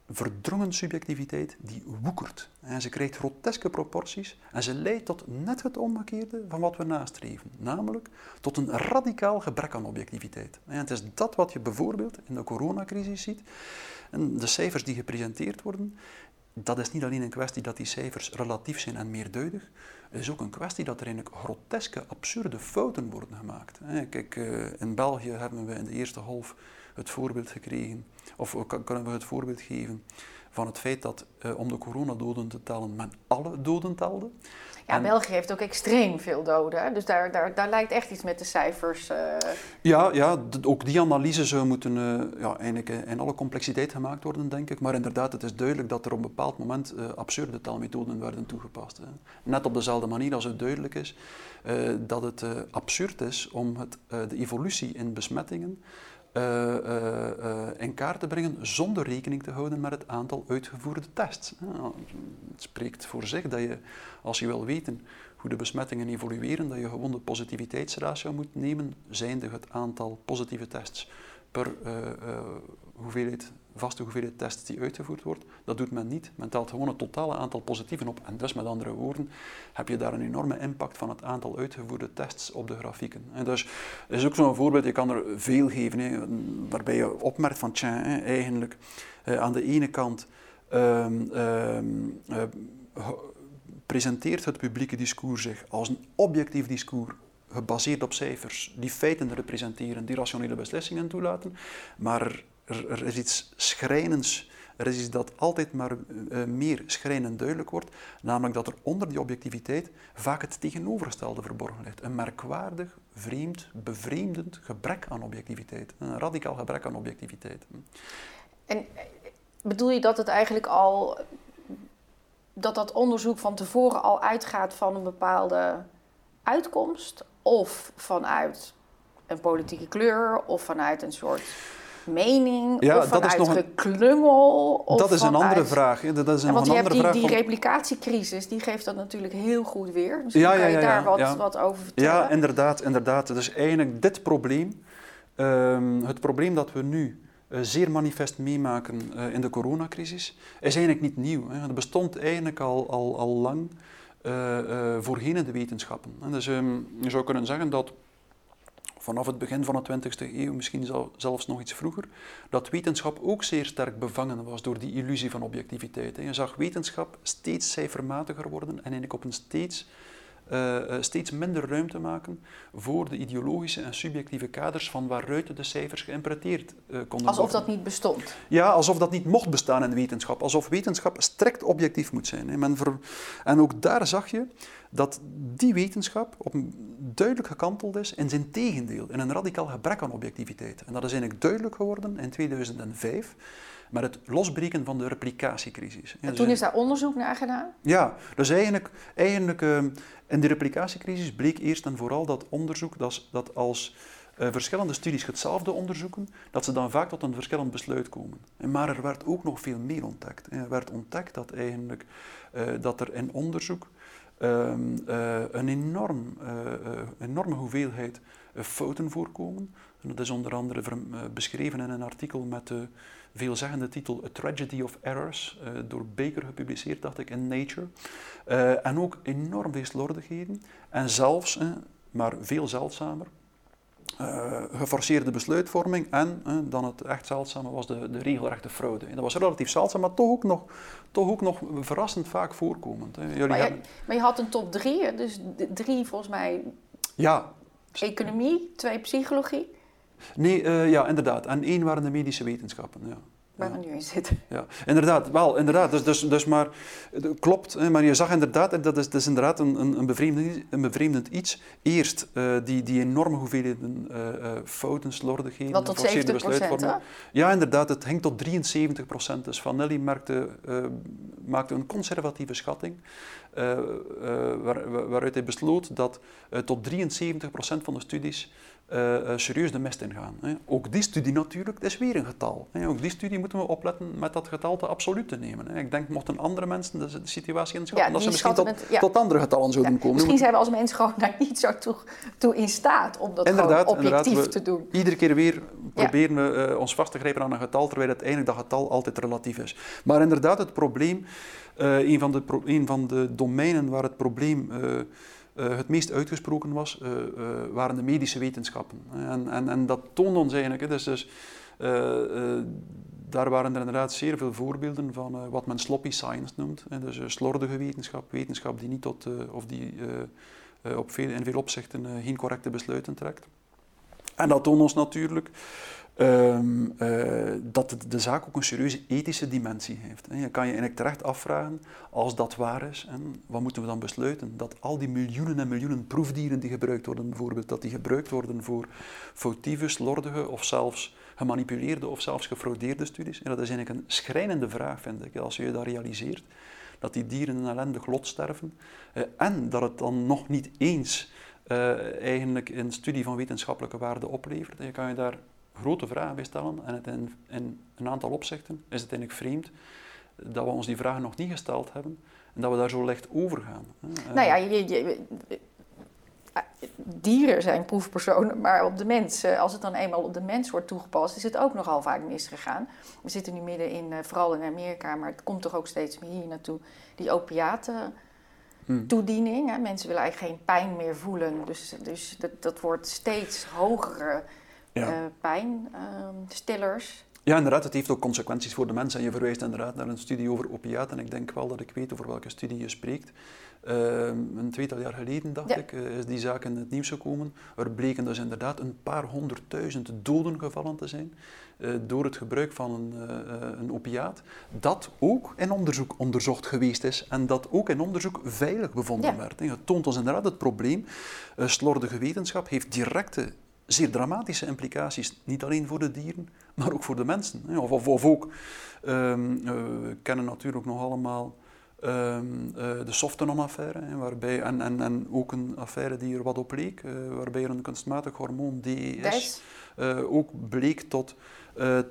verdrongen subjectiviteit die woekert. En ze krijgt groteske proporties en ze leidt tot net het omgekeerde van wat we nastreven. Namelijk tot een radicaal gebrek aan objectiviteit. En het is dat wat je bijvoorbeeld in de coronacrisis ziet. En de cijfers die gepresenteerd worden, dat is niet alleen een kwestie dat die cijfers relatief zijn en meerduidig. Het is ook een kwestie dat er eigenlijk groteske, absurde fouten worden gemaakt. Kijk, eh, in België hebben we in de eerste half het voorbeeld gekregen, of kunnen we het voorbeeld geven van het feit dat uh, om de coronadoden te tellen men alle doden telde. Ja, België heeft ook extreem veel doden. Dus daar, daar, daar lijkt echt iets met de cijfers. Uh... Ja, ja ook die analyse zou moeten uh, ja, eigenlijk in alle complexiteit gemaakt worden, denk ik. Maar inderdaad, het is duidelijk dat er op een bepaald moment absurde telmethoden werden toegepast. Hè. Net op dezelfde manier als het duidelijk is dat het absurd is om het, de evolutie in besmettingen in kaart te brengen zonder rekening te houden met het aantal uitgevoerde tests. het spreekt voor zich dat je, als je wil weten hoe de besmettingen evolueren, dat je gewoon de positiviteitsratio moet nemen, zijnde het aantal positieve tests per hoeveelheid vaste hoeveelheid tests die uitgevoerd wordt. Dat doet men niet. Men telt gewoon het totale aantal positieven op. En dus met andere woorden heb je daar een enorme impact van het aantal uitgevoerde tests op de grafieken. En dus is ook zo'n voorbeeld, je kan er veel geven, hè, waarbij je opmerkt van tja, hè, eigenlijk uh, aan de ene kant um, um, uh, presenteert het publieke discours zich als een objectief discours gebaseerd op cijfers die feiten representeren, die rationele beslissingen toelaten. Maar er, is iets schrijnends, er is iets dat altijd maar uh, meer schrijnend duidelijk wordt, namelijk dat er onder die objectiviteit vaak het tegenovergestelde verborgen ligt. Een merkwaardig, vreemd, bevreemdend gebrek aan objectiviteit. Een radicaal gebrek aan objectiviteit. En eh, bedoel je dat het eigenlijk al dat dat onderzoek van tevoren al uitgaat van een bepaalde uitkomst of vanuit een politieke kleur of vanuit een soort mening ja, of vanuit dat is nog geklungel? Of dat is een andere vraag. Dat is een, want je hebt die, die replicatiecrisis, die geeft dat natuurlijk heel goed weer. Dus ja, kan je daar wat, wat over vertellen? Ja, inderdaad. inderdaad. Dus eigenlijk dit probleem, um, het probleem dat we nu uh, zeer manifest meemaken uh, in de coronacrisis, is eigenlijk niet nieuw. Hè. Het bestond eigenlijk al, al, al lang uh, voorheen in de wetenschappen. En dus um, je zou kunnen zeggen dat vanaf het begin van de 20e eeuw, misschien zelfs nog iets vroeger, dat wetenschap ook zeer sterk bevangen was door die illusie van objectiviteit. Je zag wetenschap steeds cijfermatiger worden en eigenlijk op een steeds uh, steeds minder ruimte maken voor de ideologische en subjectieve kaders van waaruit de cijfers geïnterpreteerd uh, konden alsof worden. Alsof dat niet bestond? Ja, alsof dat niet mocht bestaan in wetenschap. Alsof wetenschap strikt objectief moet zijn. Hè. Men ver... En ook daar zag je dat die wetenschap op duidelijk gekanteld is in zijn tegendeel, in een radicaal gebrek aan objectiviteit. En dat is eigenlijk duidelijk geworden in 2005 met het losbreken van de replicatiecrisis. En toen is daar onderzoek naar gedaan? Ja, dus eigenlijk, eigenlijk ehm, in de replicatiecrisis bleek eerst en vooral dat onderzoek dat, dat als uh, verschillende studies hetzelfde onderzoeken, dat ze dan vaak tot een verschillend besluit komen. Maar er werd ook nog veel meer ontdekt. Er werd ontdekt dat, eigenlijk, dat er in onderzoek um, uh, een enorm, enorme hoeveelheid fouten voorkomen. En dat is onder andere beschreven in een artikel met de veelzeggende titel A Tragedy of Errors, door Baker gepubliceerd, dacht ik, in Nature. En ook enorm veel slordigheden. En zelfs, maar veel zeldzamer, geforceerde besluitvorming en dan het echt zeldzame was de, de regelrechte fraude. dat was relatief zeldzaam, maar toch ook nog, toch ook nog verrassend vaak voorkomend. Jullie maar, je, maar je had een top drie, dus drie volgens mij ja. economie, twee psychologie. Nee, uh, ja, inderdaad. En één waren de medische wetenschappen. Ja. Waar we nu in zitten. Ja, inderdaad. Wel, inderdaad. Dus, dus, dus maar, klopt. Maar je zag inderdaad, dat is, dat is inderdaad een, een, bevreemdend, een bevreemdend iets. Eerst uh, die, die enorme hoeveelheden uh, fouten, slordigheden. Wat tot 70 procent, Ja, inderdaad. Het ging tot 73 procent. Dus Vanelli maakte, maakte een conservatieve schatting. Waar, waaruit hij besloot dat tot 73 procent van de studies uh, serieus de mist ingaan. Hè. Ook die studie natuurlijk, dat is weer een getal. Hè. Ook die studie moeten we opletten met dat getal te absoluut te nemen. Hè. Ik denk, mochten andere mensen de, situatie inschatten, ja, dat ze misschien tot, ja. tot, andere getallen zouden ja, komen. Misschien zijn we als mensen gewoon daar niet zo toe, toe in staat om dat inderdaad, objectief te doen. Iedere keer weer proberen we uh, ons vast te grijpen aan een getal, terwijl uiteindelijk dat getal altijd relatief is. Maar inderdaad, het probleem, uh, een, van de pro een van de domeinen waar het probleem het meest uitgesproken was, uh, uh, waren de medische wetenschappen. En, en, en dat toonde ons eigenlijk. Dus, dus daar waren er inderdaad zeer veel voorbeelden van wat men sloppy science noemt. Dus slordige wetenschap, wetenschap die niet tot, of die op veel, in veel opzichten geen correcte besluiten trekt. En dat toont ons natuurlijk Um, uh, dat de, zaak ook een serieuze ethische dimensie heeft. Je kan je eigenlijk terecht afvragen, als dat waar is, en wat moeten we dan besluiten? Dat al die miljoenen en miljoenen proefdieren die gebruikt worden, bijvoorbeeld, dat die gebruikt worden voor foutieve, slordige of zelfs gemanipuleerde of zelfs gefraudeerde studies. En dat is eigenlijk een schrijnende vraag, vind ik, als je je dat realiseert. Dat die dieren een ellendig lot sterven. Uh, en dat het dan nog niet eens uh, eigenlijk een studie van wetenschappelijke waarde oplevert. En je kan je daar grote vragen bij stellen. En het in, in, een aantal opzichten is het eigenlijk vreemd dat we ons die vragen nog niet gesteld hebben en dat we daar zo licht over gaan. Nou ja, je, je, dieren zijn proefpersonen, maar op de mens, eh, als het dan eenmaal op de mens wordt toegepast, is het ook nogal vaak misgegaan. We zitten nu midden in, eh, vooral in Amerika, maar het komt toch ook steeds meer hier naartoe, die opiaten. Hmm. Toediening. Hè. Mensen willen eigenlijk geen pijn meer voelen. Dus, dus dat, dat wordt steeds hogere ja. uh, pijnstillers. Ja, inderdaad, het heeft ook consequenties voor de mensen. En je verwijst inderdaad naar een studie over opiaten. En ik denk wel dat ik weet over welke studie je spreekt. Ehm, een tweetal jaar geleden, dacht ik, uh, is die zaak in het nieuws gekomen. Er bleken dus inderdaad een paar honderdduizend doden gevallen te zijn uh, door het gebruik van een, uh, een opiaat. Dat ook in onderzoek onderzocht geweest is en dat ook in onderzoek veilig bevonden werd. Het toont ons inderdaad het probleem. slordige wetenschap heeft directe zeer dramatische implicaties, niet alleen voor de dieren, maar ook voor de mensen. Of, of, of ook, um, we kennen natuurlijk nog allemaal um, uh, de Softenon-affaire, waarbij, en, en, en ook een affaire die er wat op leek, uh, waarbij er een kunstmatig hormoon DES uh, ook bleek tot...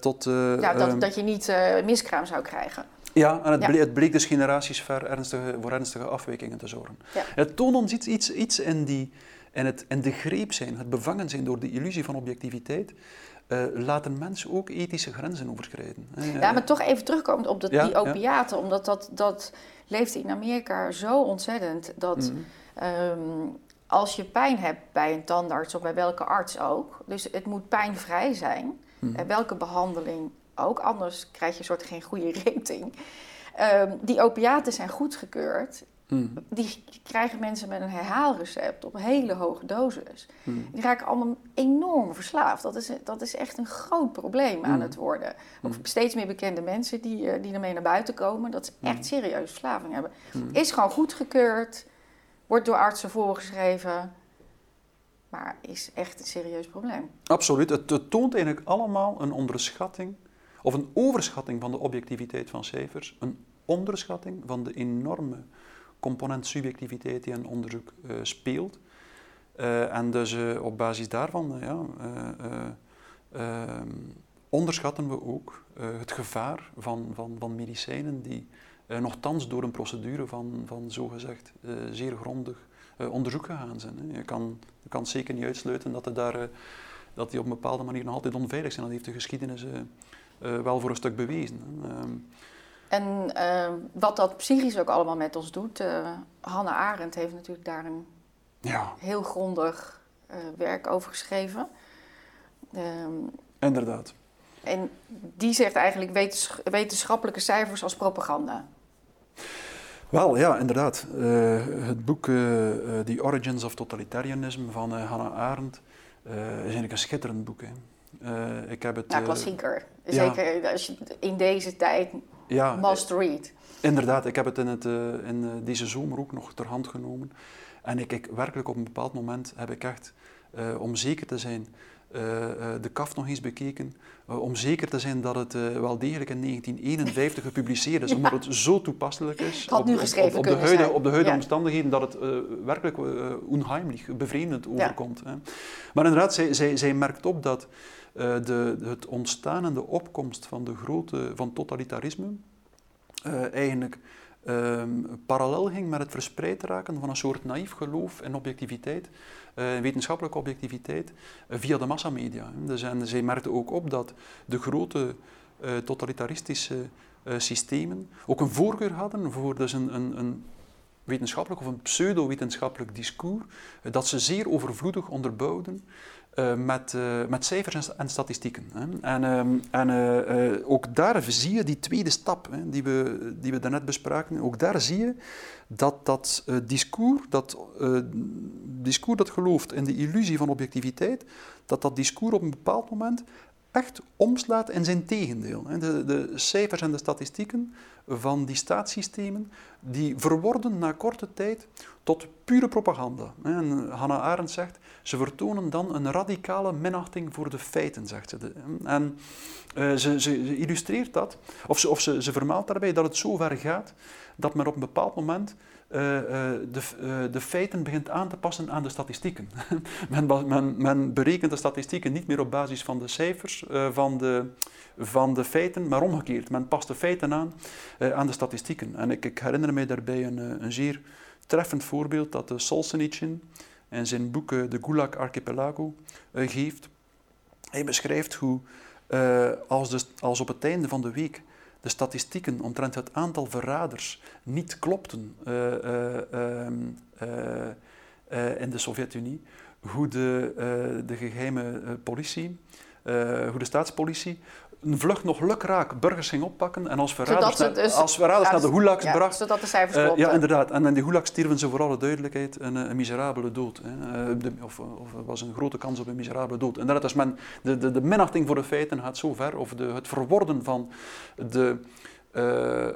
tot ja, dat, um, dat je niet miskraam zou krijgen. Ja, en het, ja. Bleek, het bleek dus generaties ver ernstige, voor ernstige afwijkingen te zorgen. Ja. Het toont ons iets, iets, iets in, die, in, het, in de greep zijn, het bevangen zijn door de illusie van objectiviteit, uh, laten mensen ook ethische grenzen overschrijden. Ja, maar toch even terugkomend op ja, die opiaten, omdat dat, dat leeft in Amerika zo ontzettend dat mhm. um, als je pijn hebt bij een tandarts of bij welke arts ook, dus het moet pijnvrij zijn, mm. en welke behandeling ook, anders krijg je een soort geen goede rating. Um, die opiaten zijn goedgekeurd Mm. Die krijgen mensen met een herhaalrecept op hele hoge doses. Mm. Die raken allemaal enorm verslaafd. Dat is, dat is echt een groot probleem aan mm. het worden. Ook steeds meer bekende mensen die, eh, die ermee naar buiten komen, dat ze echt serieus verslaving hebben. Is gewoon goedgekeurd, wordt door artsen voorgeschreven. Maar is echt een serieus probleem. Absoluut. Het, het toont eigenlijk allemaal een onderschatting of een overschatting van de objectiviteit van cijfers. Een onderschatting van de enorme component subjectiviteit die in onderzoek uh, speelt. Uh, en dus uh, op basis daarvan ehm, onderschatten we ook het gevaar van, van, van medicijnen die nogthans door een procedure van, van zogezegd zeer grondig onderzoek gegaan zijn. Hè. Je, kan, je kan zeker niet uitsluiten dat, er daar, dat die op een bepaalde manier nog altijd onveilig zijn. Dat heeft de geschiedenis wel voor een stuk bewezen. Hè. Ehm, en uh, wat dat psychisch ook allemaal met ons doet. Uh, Hannah Arendt heeft natuurlijk daar een ja. heel grondig uh, werk over geschreven. Um, Inderdaad. En die zegt eigenlijk wetens wetenschappelijke cijfers als propaganda. Wel, ja, inderdaad. Het boek The Origins of Totalitarianism van Hannah Arendt is eigenlijk een schitterend boek. Hè. ik heb het, ja, klassieker. Zeker als je in deze tijd ja, must read. Inderdaad, ik heb het in, het, uh, in uh, deze zomer ook nog ter hand genomen. En ik, ik werkelijk op een bepaald moment heb ik echt, uh, om zeker te zijn, de kaf nog eens bekeken. om zeker te zijn dat het wel degelijk in 1951 gepubliceerd is, omdat het zo toepasselijk is op, op, op, op, de huidige, op de huidige ja. omstandigheden, dat het werkelijk onheimlich, bevreemdend overkomt. Ja. Hè. Maar inderdaad, zij, zij, zij merkt op dat de, het ontstaan en de opkomst van de grote van totalitarisme uh, eigenlijk um, parallel ging met het verspreid raken van een soort naïef geloof in objectiviteit, uh, wetenschappelijke objectiviteit, via de massamedia. Dus, en zij merkte ook op dat de grote totalitaristische systemen ook een voorkeur hadden voor dus een, een, een wetenschappelijk of een pseudo-wetenschappelijk discours, dat ze zeer overvloedig onderbouwden uh, met, uh, met cijfers en, en statistieken. Hè. En, um, en uh, ook daar zie je die tweede stap hè, die, we, die we daarnet bespraken. Ook daar zie je dat dat discours, dat discours dat gelooft in de illusie van objectiviteit, dat dat discours op een bepaald moment echt omslaat in zijn tegendeel. De, de cijfers en de statistieken van die staatssystemen, die verworden na korte tijd tot pure propaganda. En Hannah Arendt zegt, ze vertonen dan een radicale minachting voor de feiten, zegt ze. En uh, ze, ze, illustreert dat, of, ze, of ze, ze vermaalt daarbij dat het zo ver gaat dat men op een bepaald moment uh, de, uh, de, feiten begint aan te passen aan de statistieken. men, men, men, berekent de statistieken niet meer op basis van de cijfers, van, de, van de feiten, maar omgekeerd. Men past de feiten aan aan de statistieken. En ik, ik herinner mij daarbij een, een zeer treffend voorbeeld dat de Solzhenitsyn in zijn boek De Gulag Archipelago uh, geeft. Hij beschrijft hoe uh, als, als op het einde van de week de statistieken omtrent het aantal verraders niet klopten ehm, in de Sovjet-Unie, hoe de, de geheime politie, hoe de staatspolitie vlucht nog lukraak burgers ging oppakken en als verraders, naar, dus, als verraders naar de gulags bracht. Zodat de cijfers uh, Ja, inderdaad. En in die gulags stierven ze voor alle duidelijkheid een, een miserabele dood. Hè. De, of, of er was een grote kans op een miserabele dood. En dat is men, de, de, de minachting voor de feiten gaat zo ver, of de, het verworden van de uh,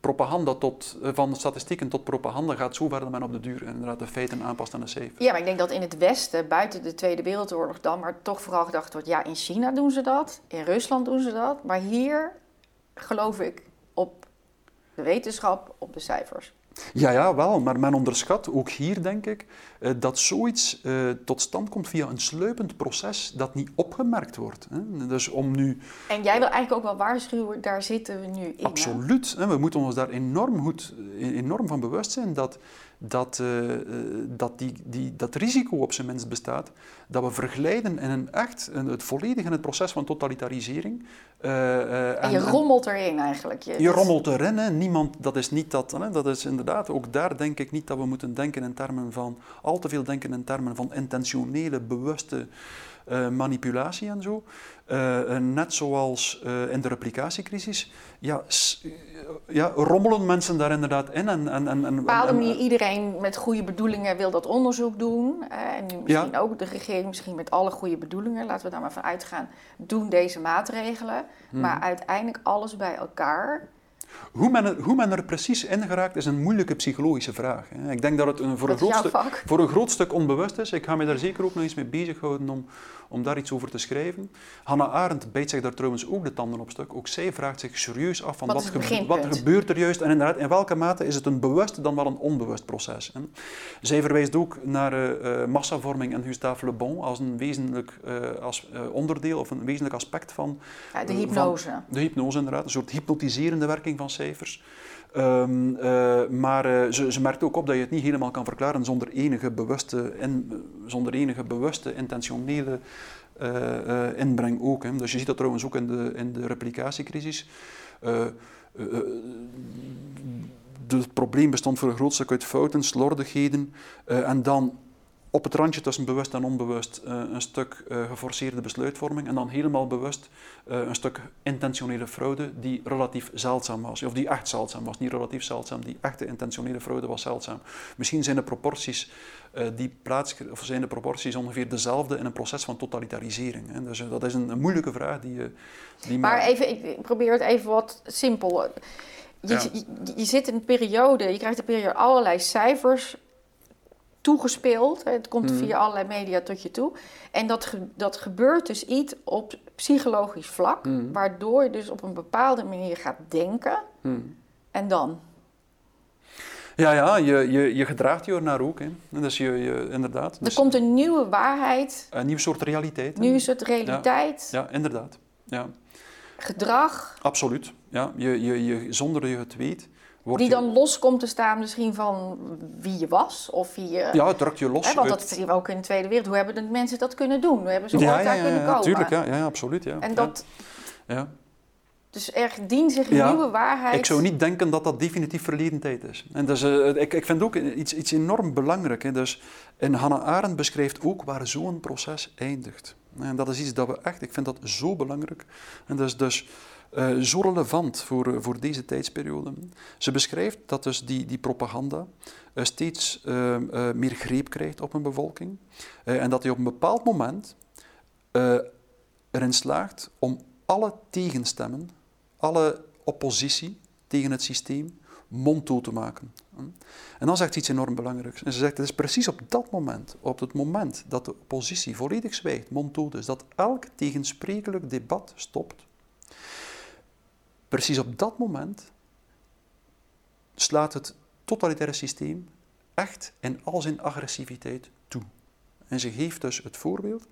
propaganda tot, uh, van statistieken tot propaganda gaat zo ver dat men op de duur inderdaad de feiten aanpast aan de cijfers. Ja, maar ik denk dat in het Westen, buiten de Tweede Wereldoorlog dan, maar toch vooral gedacht wordt, ja, in China doen ze dat, in Rusland doen ze dat, maar hier geloof ik op de wetenschap, op de cijfers. Ja, ja, wel, maar men onderschat, ook hier denk ik, eh, dat zoiets eh, tot stand komt via een sluipend proces dat niet opgemerkt wordt. Hè. Dus om nu... En jij wil eigenlijk ook wel waarschuwen, daar zitten we nu in. Absoluut. Hè. We moeten ons daar enorm, goed, enorm van bewust zijn dat dat, uh, dat die, die, dat risico op zijn minst bestaat, dat we verglijden in een echt, in het volledig in het proces van totalitarisering. Uh, en je rommelt erin eigenlijk. Je, je rommelt erin, hè. niemand, dat is niet dat, hè. dat is inderdaad, ook daar denk ik niet dat we moeten denken in termen van, al te veel denken in termen van intentionele, bewuste uh, manipulatie en zo. Uh, net zoals in de replicatiecrisis, ja, ja, rommelen mensen daar inderdaad in. En, en, en, en, bepaalde manier, iedereen met goede bedoelingen wil dat onderzoek doen. en nu misschien ja. ook de regering, misschien met alle goede bedoelingen, laten we daar maar van uitgaan, doen deze maatregelen. Hmm. Maar uiteindelijk alles bij elkaar hoe men, er, hoe men er precies in geraakt is een moeilijke psychologische vraag. Ik denk dat het een, voor, een groot stuk, voor een groot stuk onbewust is. Ik ga me daar zeker ook nog eens mee bezighouden om, om daar iets over te schrijven. Hannah Arendt bijt zich daar trouwens ook de tanden op stuk. Ook zij vraagt zich serieus af van wat, wat, wat gebeurt er juist en inderdaad in welke mate is het een bewust dan wel een onbewust proces. Zij verwijst ook naar uh, massavorming en Gustave Le Bon als een wezenlijk uh, als, onderdeel of een wezenlijk aspect van... Ja, de hypnose. Van de hypnose inderdaad, een soort hypnotiserende werking van cijfers. Um, uh, maar uh, ze, ze, merkt ook op dat je het niet helemaal kan verklaren zonder enige bewuste, zonder enige bewuste intentionele uh, inbreng ook. Hè. Dus je ziet dat trouwens ook in de, in de replicatiecrisis. het probleem bestond voor een groot stuk uit fouten, slordigheden en dan op het randje tussen bewust en onbewust uh, een stuk uh, geforceerde besluitvorming en dan helemaal bewust uh, een stuk intentionele fraude die relatief zeldzaam was. Of die echt zeldzaam was, niet relatief zeldzaam, die echte intentionele fraude was zeldzaam. Misschien zijn de proporties, die plaats, of zijn de proporties ongeveer dezelfde in een proces van totalitarisering. Hè. Dus dat is een, een, moeilijke vraag die... die maar even, ik probeer het even wat simpel. Je, ja. je, je zit in een periode, je krijgt een periode allerlei cijfers toegespeeld. Het komt mhm. via allerlei media tot je toe. En dat, dat gebeurt dus iets op psychologisch vlak, mhm. waardoor je dus op een bepaalde manier gaat denken. Mhm. En dan? Ja, ja je, je, je gedraagt je er naar ook. Hè. Dus je, je, inderdaad. Dus er komt een nieuwe waarheid. Een nieuw soort realiteit. Een nieuw soort realiteit. Ja, ja inderdaad. Ja. Gedrag. Absoluut. Ja, je, je, je, zonder dat je het weet die dan los komt te staan misschien van wie je was of wie je... Ja, het drukt je los. Hè, want dat zien we ook in de Tweede Wereld. Hoe hebben de mensen dat kunnen doen? Hoe hebben ze ja, ooit daar kunnen komen? Tuurlijk, ja, ja, absoluut. Ja. En dat... Ja. Dus er dient zich een nieuwe waarheid... Ik zou niet denken dat dat definitief verleden tijd is. En dus, uh, ik, ik vind ook iets, iets enorm belangrijk. Hè. Dus, en Hannah Arendt beschrijft ook waar zo'n proces eindigt. En dat is iets dat we echt... Ik vind dat zo belangrijk. En dus... dus uh, zo relevant voor, eh, voor deze tijdsperiode. Ze beschrijft dat dus die, die propaganda uh, steeds meer greep krijgt op een bevolking en dat hij op een bepaald moment erin slaagt om alle tegenstemmen, alle oppositie tegen het systeem monddood te maken. En dan zegt ze iets enorm belangrijks. En ze zegt, het is precies op dat moment, op het moment dat de oppositie volledig zwijgt, monddood is, dat elk tegensprekelijk debat stopt, Precies op dat moment slaat het totalitaire systeem echt in al zijn agressiviteit toe. En ze geeft dus het voorbeeld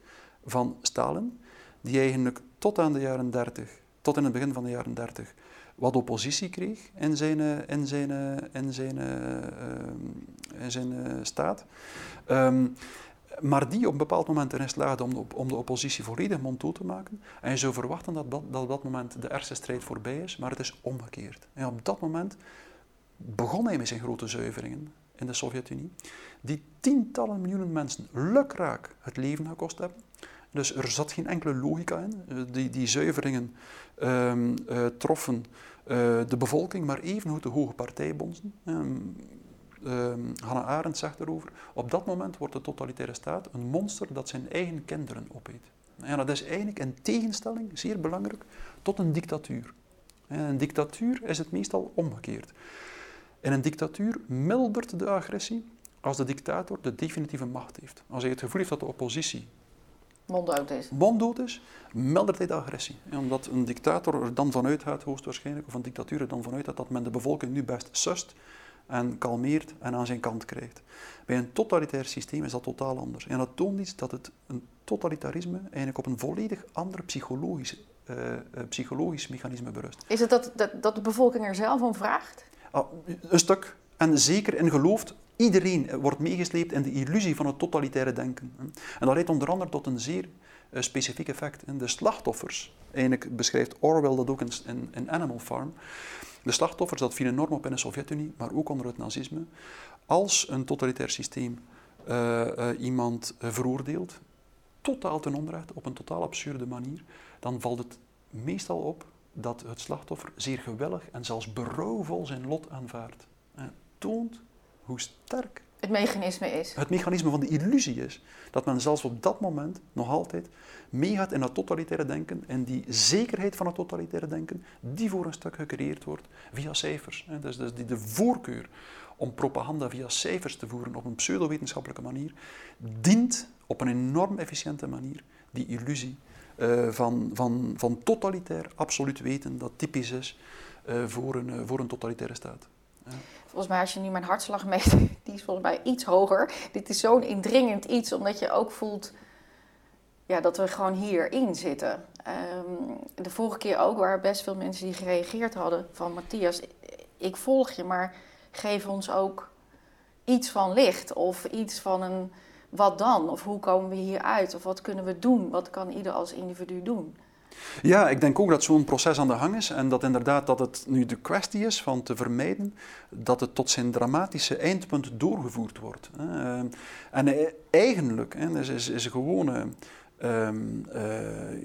van Stalin, die eigenlijk tot aan de jaren 30, tot in het begin van de jaren 30, wat oppositie kreeg in zijn, eh, in zijn, eh, in zijn, eh, in zijn staat. Um, maar die op een bepaald moment erin slaagde om de, om de oppositie volledig monddood te maken. En je zou verwachten dat, dat, dat op dat moment de ergste strijd voorbij is, maar het is omgekeerd. En op dat moment begon hij met zijn grote zuiveringen in de Sovjet-Unie, die tientallen miljoenen mensen lukraak het leven gekost hebben. Dus er zat geen enkele logica in. Eh, die, die zuiveringen um, uh, troffen uh, de bevolking, maar evengoed de hoge partijbonzen. Um, um, Hannah Arendt zegt erover, op dat moment wordt de totalitaire staat een monster dat zijn eigen kinderen opeet. En dat is eigenlijk in tegenstelling, zeer belangrijk, tot een dictatuur. In een dictatuur is het meestal omgekeerd. In een dictatuur mildert de agressie als de dictator de definitieve macht heeft. Als hij het gevoel heeft dat de oppositie monddood is, monddood is mildert hij de agressie. omdat een dictator er dan vanuit gaat, hoogstwaarschijnlijk, of een dictatuur er dan vanuit gaat dat men de bevolking nu best sust en kalmeert en aan zijn kant krijgt. Bij een totalitair systeem is dat totaal anders. En dat toont iets dat het een totalitarisme eigenlijk op een volledig ander psychologisch, uh, psychologisch mechanisme berust. Is het dat, dat, dat de bevolking er zelf om vraagt? Ah, een stuk. En zeker in gelooft. Iedereen wordt meegesleept in de illusie van het totalitaire denken. En dat leidt onder andere tot een zeer specifiek effect. De slachtoffers, eigenlijk beschrijft Orwell dat ook in, in Animal Farm, de slachtoffers, dat viel enorm op in de Sovjet-Unie, maar ook onder het nazisme. Als een totalitair systeem uh, uh, iemand uh, veroordeelt, totaal ten onrecht, op een totaal absurde manier, dan valt het meestal op dat het slachtoffer zeer gewillig en zelfs berouwvol zijn lot aanvaardt. En toont hoe sterk het mechanisme is. Het mechanisme van de illusie is. Dat men zelfs op dat moment nog altijd meegaat in dat totalitaire denken en die zekerheid van het totalitaire denken, die voor een stuk gecreëerd wordt via cijfers. Dus, dus die de voorkeur om propaganda via cijfers te voeren op een pseudowetenschappelijke manier, dient op een enorm efficiënte manier die illusie uh, van, van, van totalitair absoluut weten dat typisch is uh, voor, een, uh, voor een totalitaire staat. Volgens mij, als je nu mijn hartslag meet, die is volgens mij iets hoger. Dit is zo'n indringend iets, omdat je ook voelt ja, dat we gewoon hierin zitten. Um, de vorige keer ook waren best veel mensen die gereageerd hadden van Matthias, ik volg je, maar geef ons ook iets van licht of iets van een wat dan? Of hoe komen we hier uit? Of wat kunnen we doen? Wat kan ieder als individu doen? Ja, ik denk ook dat zo'n proces aan de gang is en dat inderdaad dat het nu de kwestie is van te vermijden dat het tot zijn dramatische eindpunt doorgevoerd wordt. En eh, eigenlijk is, is, is gewoon um, uh,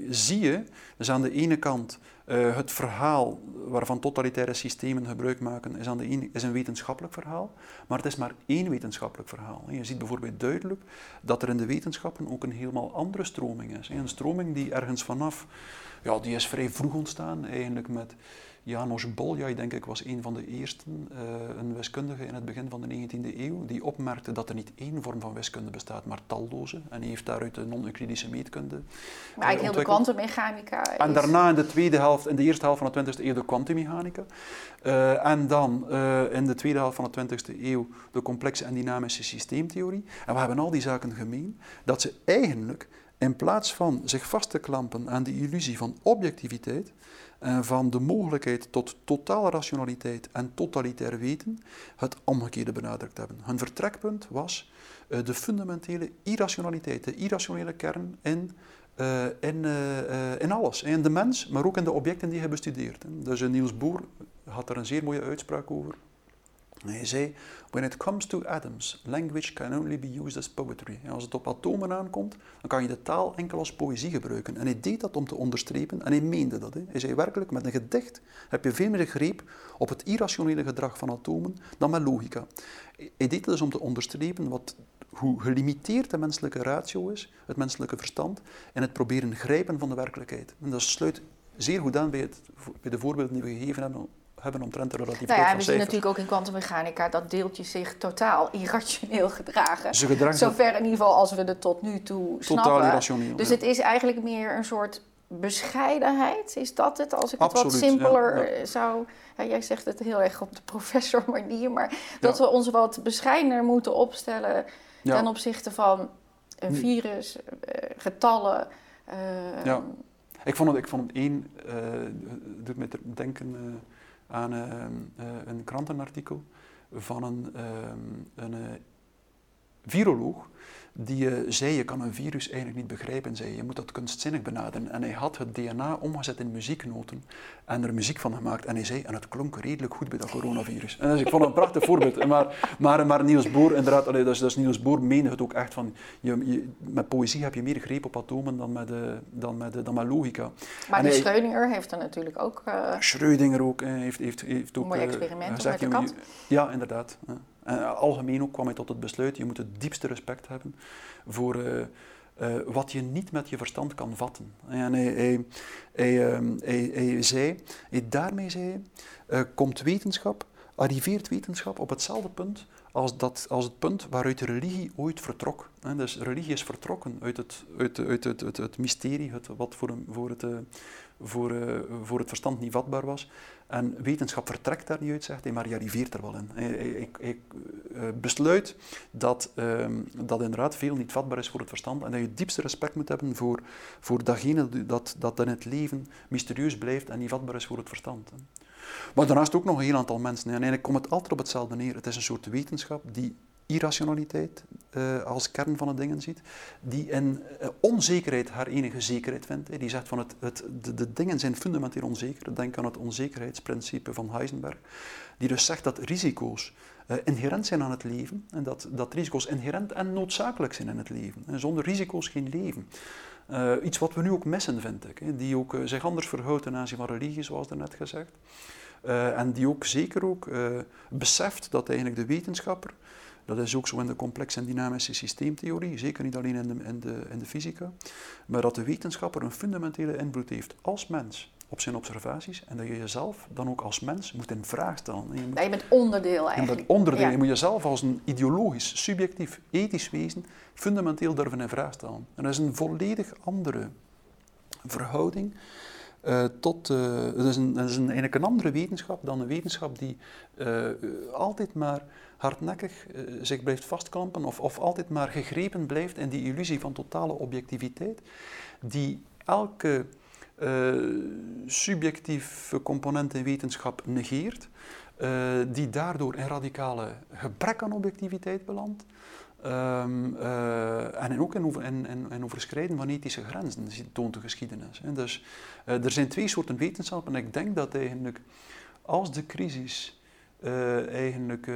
zie je, dus aan de ene kant uh, het verhaal waarvan totalitaire systemen gebruik maken, is, aan de is een wetenschappelijk verhaal, maar het is maar één wetenschappelijk verhaal. Je ziet bijvoorbeeld duidelijk dat er in de wetenschappen ook een helemaal andere stroming is. Een stroming die ergens vanaf, ja, die is vrij vroeg ontstaan, eigenlijk met Janos Boljai, denk ik, was een van de eersten, uh, een wiskundige in het begin van de 19e eeuw, die opmerkte dat er niet één vorm van wiskunde bestaat, maar talloze. En hij heeft daaruit de non-Euclidische meetkunde Maar eigenlijk heel de kwantummechanica En daarna in de tweede helft, in de eerste helft van de 20e eeuw de kwantummechanica. Uh, en dan uh, in de tweede helft van de 20e eeuw de complexe en dynamische systeemtheorie. En we hebben al die zaken gemeen, dat ze eigenlijk in plaats van zich vast te klampen aan de illusie van objectiviteit, eh, van de mogelijkheid tot totale rationaliteit en totalitair weten het omgekeerde benadrukt hebben. Hun vertrekpunt was uh, de fundamentele irrationaliteit, de irrationele kern in, uh, in, in alles. In de mens, maar ook in de objecten die hij bestudeert. Dus Niels Boer had er een zeer mooie uitspraak over. Hij zei, when it comes to atoms, language can only be used as poetry. En als het op atomen aankomt, dan kan je de taal enkel als poëzie gebruiken. En hij deed dat om te onderstrepen, en hij meende dat. Hij zei werkelijk, met een gedicht heb je veel meer greep op het irrationele gedrag van atomen dan met logica. Hij deed dat dus om te onderstrepen wat, hoe gelimiteerd de menselijke ratio is, het menselijke verstand, en het proberen grijpen van de werkelijkheid. En dat sluit zeer goed aan bij, het, bij de voorbeelden die we gegeven hebben hebben omtrent de relativiteit nou ja, we zien natuurlijk ook in kwantummechanica dat deeltjes zich totaal irrationeel gedragen. Ze gedragen Zover in ieder geval als we er tot nu toe totaal snappen. irrationeel. Dus ja. het is eigenlijk meer een soort bescheidenheid. Is dat het? Als ik het Absoluut, wat simpeler ja, eh, zou... Ja, jij zegt het heel erg op de professor manier, maar dat we ons wat bescheidener moeten opstellen ten opzichte van een virus, eh, getallen. Uh, ja. Ik vond het, ik vond het één, uh, doet me denken aan een krantenartikel van een, een viroloog die uh, zei, je kan een virus eigenlijk niet begrijpen, zei je moet dat kunstzinnig benaderen. En hij had het DNA omgezet in muzieknoten en er muziek van gemaakt. En hij zei, en het klonk redelijk goed bij dat coronavirus. En dus ik vond het een prachtig voorbeeld. Maar, maar, maar Niels Boer, inderdaad, allee, dus, dus Niels Boer meende het ook echt van, je, met poëzie heb je meer greep op atomen dan met, de, dan met, dan met logica. Maar die Schrödinger heeft er natuurlijk ook... Uh, Schrödinger ook, heeft, heeft, heeft ook... Mooi eh, experiment uh, gezegd, met de kat. Ja, inderdaad. En algemeen ook kwam hij tot het besluit, je moet het diepste respect hebben voor uh, uh, wat je niet met je verstand kan vatten. En hij, hij, hij, uh, hij zei, daarmee zei hij, komt wetenschap, arriveert wetenschap op hetzelfde punt als, dat, als het punt waaruit de religie ooit vertrok. Dus religie is vertrokken uit het, uit, uit, het, het mysterie, het, wat voor, voor, het, voor, voor het verstand niet vatbaar was. En wetenschap vertrekt daar niet uit, zegt hij, maar je arriveert er wel in. Ik, eh, besluit dat, um, dat inderdaad veel niet vatbaar is voor het verstand en dat je diepste respect moet hebben voor, voor datgene dat, dat in het leven mysterieus blijft en niet vatbaar is voor het verstand. Maar daarnaast ook nog een heel aantal mensen. En eigenlijk komt het altijd op hetzelfde neer. Het is een soort wetenschap die irrationaliteit uh, als kern van de dingen ziet, die in uh, onzekerheid haar enige zekerheid vindt. Die zegt van het, het, de, de, dingen zijn fundamenteel onzeker. Denk aan het onzekerheidsprincipe van Heisenberg, die dus zegt dat risico's uh, inherent zijn aan het leven en dat, dat risico's inherent en noodzakelijk zijn in het leven. En zonder risico's geen leven. iets wat we nu ook missen, vind ik, die ook zich anders verhoudt ten aanzien van religie, zoals net gezegd. en die ook zeker ook beseft dat eigenlijk de wetenschapper dat is ook zo in de complexe en dynamische systeemtheorie, zeker niet alleen in de, in, de, in de fysica, maar dat de wetenschapper een fundamentele invloed heeft als mens op zijn observaties en dat je jezelf dan ook als mens moet in vraag stellen. Je, moet, je bent onderdeel eigenlijk. Je bent onderdeel. Je moet jezelf als een ideologisch, subjectief, ethisch wezen fundamenteel durven in vraag stellen. En dat is een volledig andere verhouding uh, tot, uh, het is, een, is een, eigenlijk een andere wetenschap dan een wetenschap die uh, altijd maar hardnekkig zich blijft vastklampen of, of altijd maar gegrepen blijft in die illusie van totale objectiviteit, die elke subjectieve component in wetenschap negeert, die daardoor in radicale gebrek aan objectiviteit belandt, uh, en ook in, over, in, in, in, overschrijden van ethische grenzen, toont de geschiedenis. Hè. Dus er zijn twee soorten wetenschap en ik denk dat eigenlijk als de crisis eigenlijk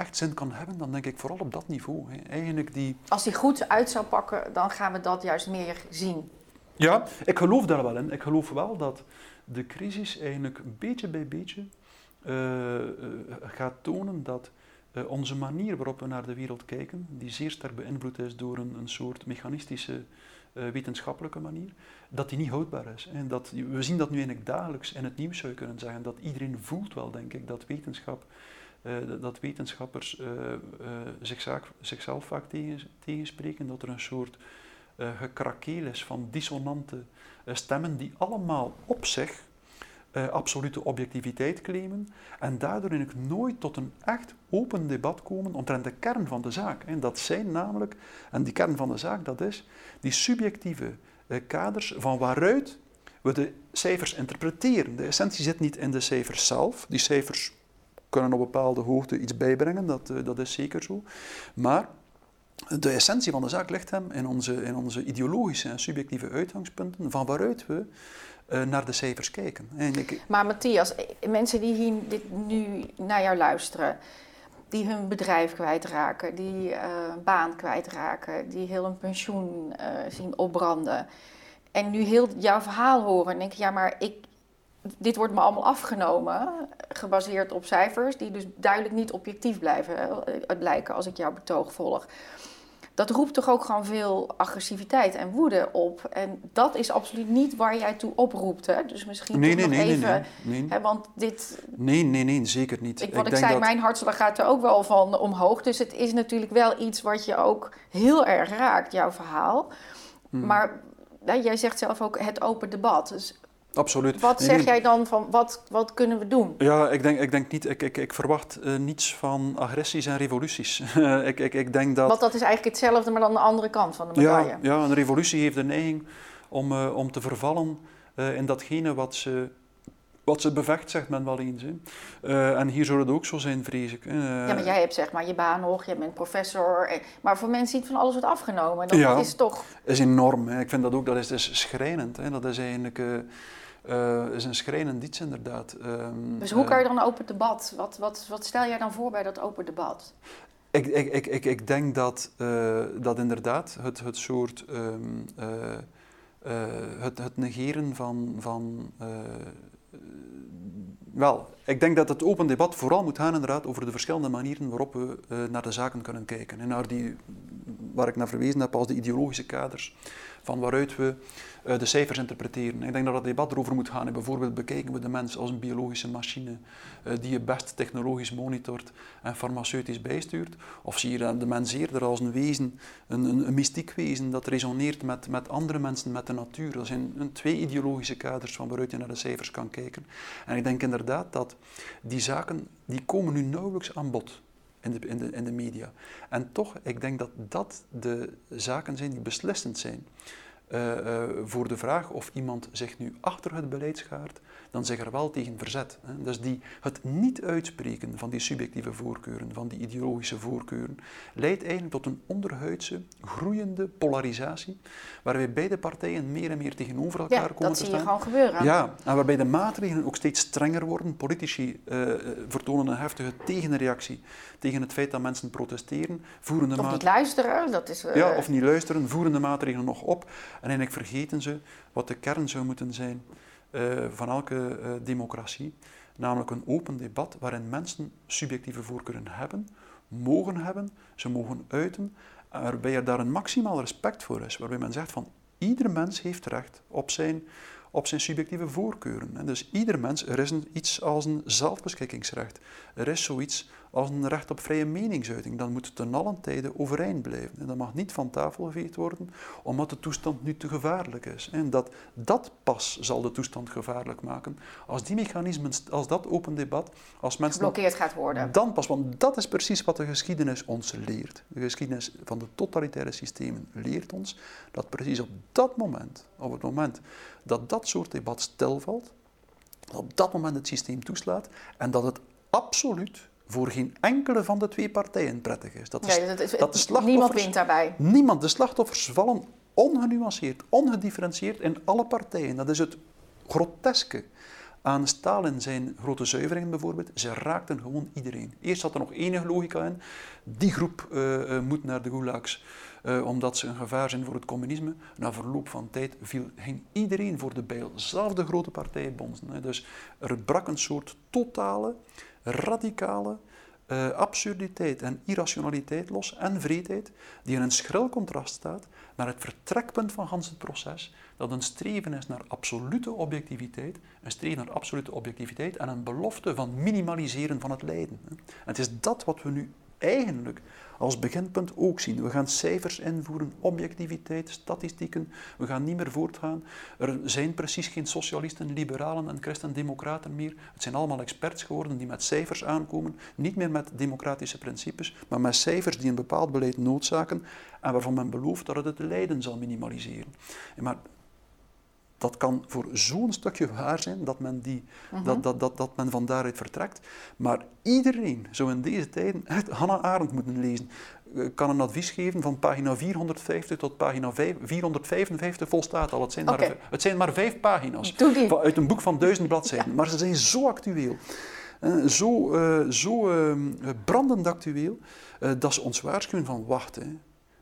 echt zin kan hebben, dan denk ik vooral op dat niveau. Hè. Eigenlijk die... Als die goed uit zou pakken, dan gaan we dat juist meer zien. Ja, ik geloof daar wel in. Ik geloof wel dat de crisis eigenlijk beetje bij beetje gaat tonen dat uh, onze manier waarop we naar de wereld kijken, die zeer sterk beïnvloed is door een, een soort mechanistische uh, wetenschappelijke manier, dat die niet houdbaar is. En dat, we zien dat nu eigenlijk dagelijks in het nieuws zou je kunnen zeggen, dat iedereen voelt wel, denk ik, dat wetenschap dat wetenschappers uh, uh, zichzelf, zichzelf, vaak tegen, tegenspreken, dat er een soort gekrakeel is van dissonante stemmen die allemaal op zich absolute objectiviteit claimen en daardoor ik nooit tot een echt open debat komen omtrent de kern van de zaak. En dat zijn namelijk, en die kern van de zaak, dat is die subjectieve kaders van waaruit we de cijfers interpreteren. De essentie zit niet in de cijfers zelf. Die cijfers kunnen op bepaalde hoogte iets bijbrengen, dat, uh, dat is zeker zo. Maar de essentie van de zaak ligt hem in onze, in onze ideologische en subjectieve uitgangspunten, van waaruit we uh, naar de cijfers kijken. Maar Matthias, mensen die hier dit nu naar jou luisteren, die hun bedrijf kwijtraken, die uh, baan kwijtraken, die heel een pensioen zien opbranden. En nu heel jouw verhaal horen en denken, ja maar ik, dit wordt me allemaal afgenomen, gebaseerd op cijfers, die dus duidelijk niet objectief blijven lijken als ik jouw betoog volg dat roept toch ook gewoon veel agressiviteit en woede op. En dat is absoluut niet waar jij toe oproept. Hè? Dus misschien nee, nee, nog nee, even... Nee, Hè, want dit... Nee, nee, nee, zeker niet. Ik, wat ik, zei, mijn hartslag gaat er ook wel van omhoog. Dus het is natuurlijk wel iets wat je ook heel erg raakt, jouw verhaal. Hmm. Maar jij zegt zelf ook het open debat. Dus Absoluut. Wat zeg jij dan van wat, wat kunnen we doen? Ja, ik denk, ik denk niet, ik, ik, ik verwacht uh, niets van agressies en revoluties. ik, ik, ik denk dat... Want dat is eigenlijk hetzelfde, maar dan de andere kant van de medaille. Ja, ja een revolutie heeft de neiging om, uh, om te vervallen uh, in datgene wat ze wat ze bevecht, zegt men wel eens. Hè. Uh, en hier zou het ook zo zijn, vrees ik. Uh, ja, maar jij hebt zeg maar je baan nog, je bent professor. Maar voor mensen die van alles wordt afgenomen, dat ja, is toch... is enorm. Hè. Ik vind dat ook, dat is, dat is schrijnend. Hè. Dat is eigenlijk... Uh, is een schrijnend iets inderdaad. Um, dus hoe kan je dan open debat? Wat, wat, wat stel jij dan voor bij dat open debat? Ik, ik, ik, ik, ik denk dat, uh, dat inderdaad het, het soort um, uh, het, het negeren van, van wel, ik denk dat het open debat vooral moet gaan inderdaad over de verschillende manieren waarop we uh, naar de zaken kunnen kijken. En naar die, waar ik naar verwezen heb als de ideologische kaders van waaruit we uh, de cijfers interpreteren. Ik denk dat het debat erover moet gaan. En bijvoorbeeld bekijken we de mens als een biologische machine uh, die je best technologisch monitort en farmaceutisch bijstuurt? Of zie je de mens eerder als een wezen, een, een, een mystiek wezen dat resoneert met, met andere mensen, met de natuur? Dat zijn een, twee ideologische kaders van waaruit je naar de cijfers kan kijken. En ik denk inderdaad dat die zaken, die komen nu nauwelijks aan bod in de, in, de, in de media. En toch, ik denk dat dat de zaken zijn die beslissend zijn. Uh, uh, voor de vraag of iemand zich nu achter het beleid schaart, dan zich er wel tegen verzet. Hè. Dus die, het niet uitspreken van die subjectieve voorkeuren, van die ideologische voorkeuren, leidt eigenlijk tot een onderhuidse, groeiende polarisatie, waarbij beide partijen meer en meer tegenover elkaar ja, komen te staan. dat zie je gewoon gebeuren. Ja, en waarbij de maatregelen ook steeds strenger worden. Politici uh, vertonen een heftige tegenreactie tegen het feit dat mensen protesteren. Voeren de of niet luisteren, dat is... Ja, of niet luisteren, voeren de maatregelen nog op. En eigenlijk vergeten ze wat de kern zou moeten zijn uh, van elke uh, democratie, namelijk een open debat waarin mensen subjectieve voorkeuren hebben, mogen hebben, ze mogen uiten, waarbij er daar een maximaal respect voor is, waarbij men zegt van ieder mens heeft recht op zijn, op zijn subjectieve voorkeuren. En dus ieder mens, er is een, iets als een zelfbeschikkingsrecht, er is zoiets als een recht op vrije meningsuiting, dan moet het ten allen tijde overeind blijven. En dat mag niet van tafel geveegd worden, omdat de toestand nu te gevaarlijk is. En dat, dat pas zal de toestand gevaarlijk maken. Als die mechanismen, als dat open debat, als mensen... Geblokkeerd gaat worden. Dan pas, want dat is precies wat de geschiedenis ons leert. De geschiedenis van de totalitaire systemen leert ons dat precies op dat moment, op het moment dat dat soort debat stilvalt, op dat moment het systeem toeslaat en dat het absoluut voor geen enkele van de twee partijen prettig is. Dat, is, dat, is niemand wint daarbij. Niemand. De slachtoffers vallen ongenuanceerd, ongedifferentieerd in alle partijen. Dat is het groteske aan Stalin zijn grote zuiveringen bijvoorbeeld. Ze raakten gewoon iedereen. Eerst zat er nog enige logica in. Die groep uh, uh, moet naar de gulags. Uh, omdat ze een gevaar zijn voor het communisme. Na verloop van tijd viel, ging iedereen voor de bijl. Zelfs de grote partijen bonzen. Dus er brak een soort totale radicale uh, absurditeit en irrationaliteit los en vreedheid, die in een schril contrast staat naar het vertrekpunt van Hans het proces, dat een streven is naar absolute objectiviteit, een streven naar absolute objectiviteit en een belofte van minimaliseren van het lijden. En het is dat wat we nu eigenlijk als beginpunt ook zien. We gaan cijfers invoeren, objectiviteit, statistieken. We gaan niet meer voortgaan. Er zijn precies geen socialisten, liberalen en christen-democraten meer. Het zijn allemaal experts geworden die met cijfers aankomen. Niet meer met democratische principes, maar met cijfers die een bepaald beleid noodzaken en waarvan men belooft dat het het lijden zal minimaliseren. Maar dat kan voor zo'n stukje waar zijn dat men, die, mhm. dat, dat, dat, dat men van daaruit vertrekt. Maar iedereen zou in deze tijden echt Hannah Arendt moeten lezen. Ik eh, kan een advies geven van pagina 450 tot pagina 455 volstaat al. Het zijn, maar, het zijn maar vijf pagina's uit een boek van duizend bladzijden. Maar ze zijn zo actueel. Uh, zo uh, zo uh, brandend actueel, dat ze ons waarschuwen van wacht, hè,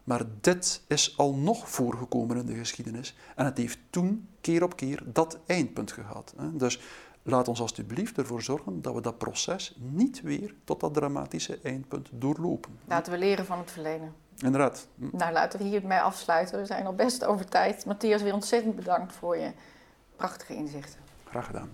maar dit is al nog voorgekomen in de geschiedenis. En het heeft toen keer op keer dat eindpunt gehad. Dus laat ons alsjeblieft ervoor zorgen dat we dat proces niet weer tot dat dramatische eindpunt doorlopen. Laten we leren van het verleden. Inderdaad. Hm. Nou, laten we hiermee afsluiten. We zijn al best over tijd. Matthias, weer ontzettend bedankt voor je prachtige inzichten. Graag gedaan.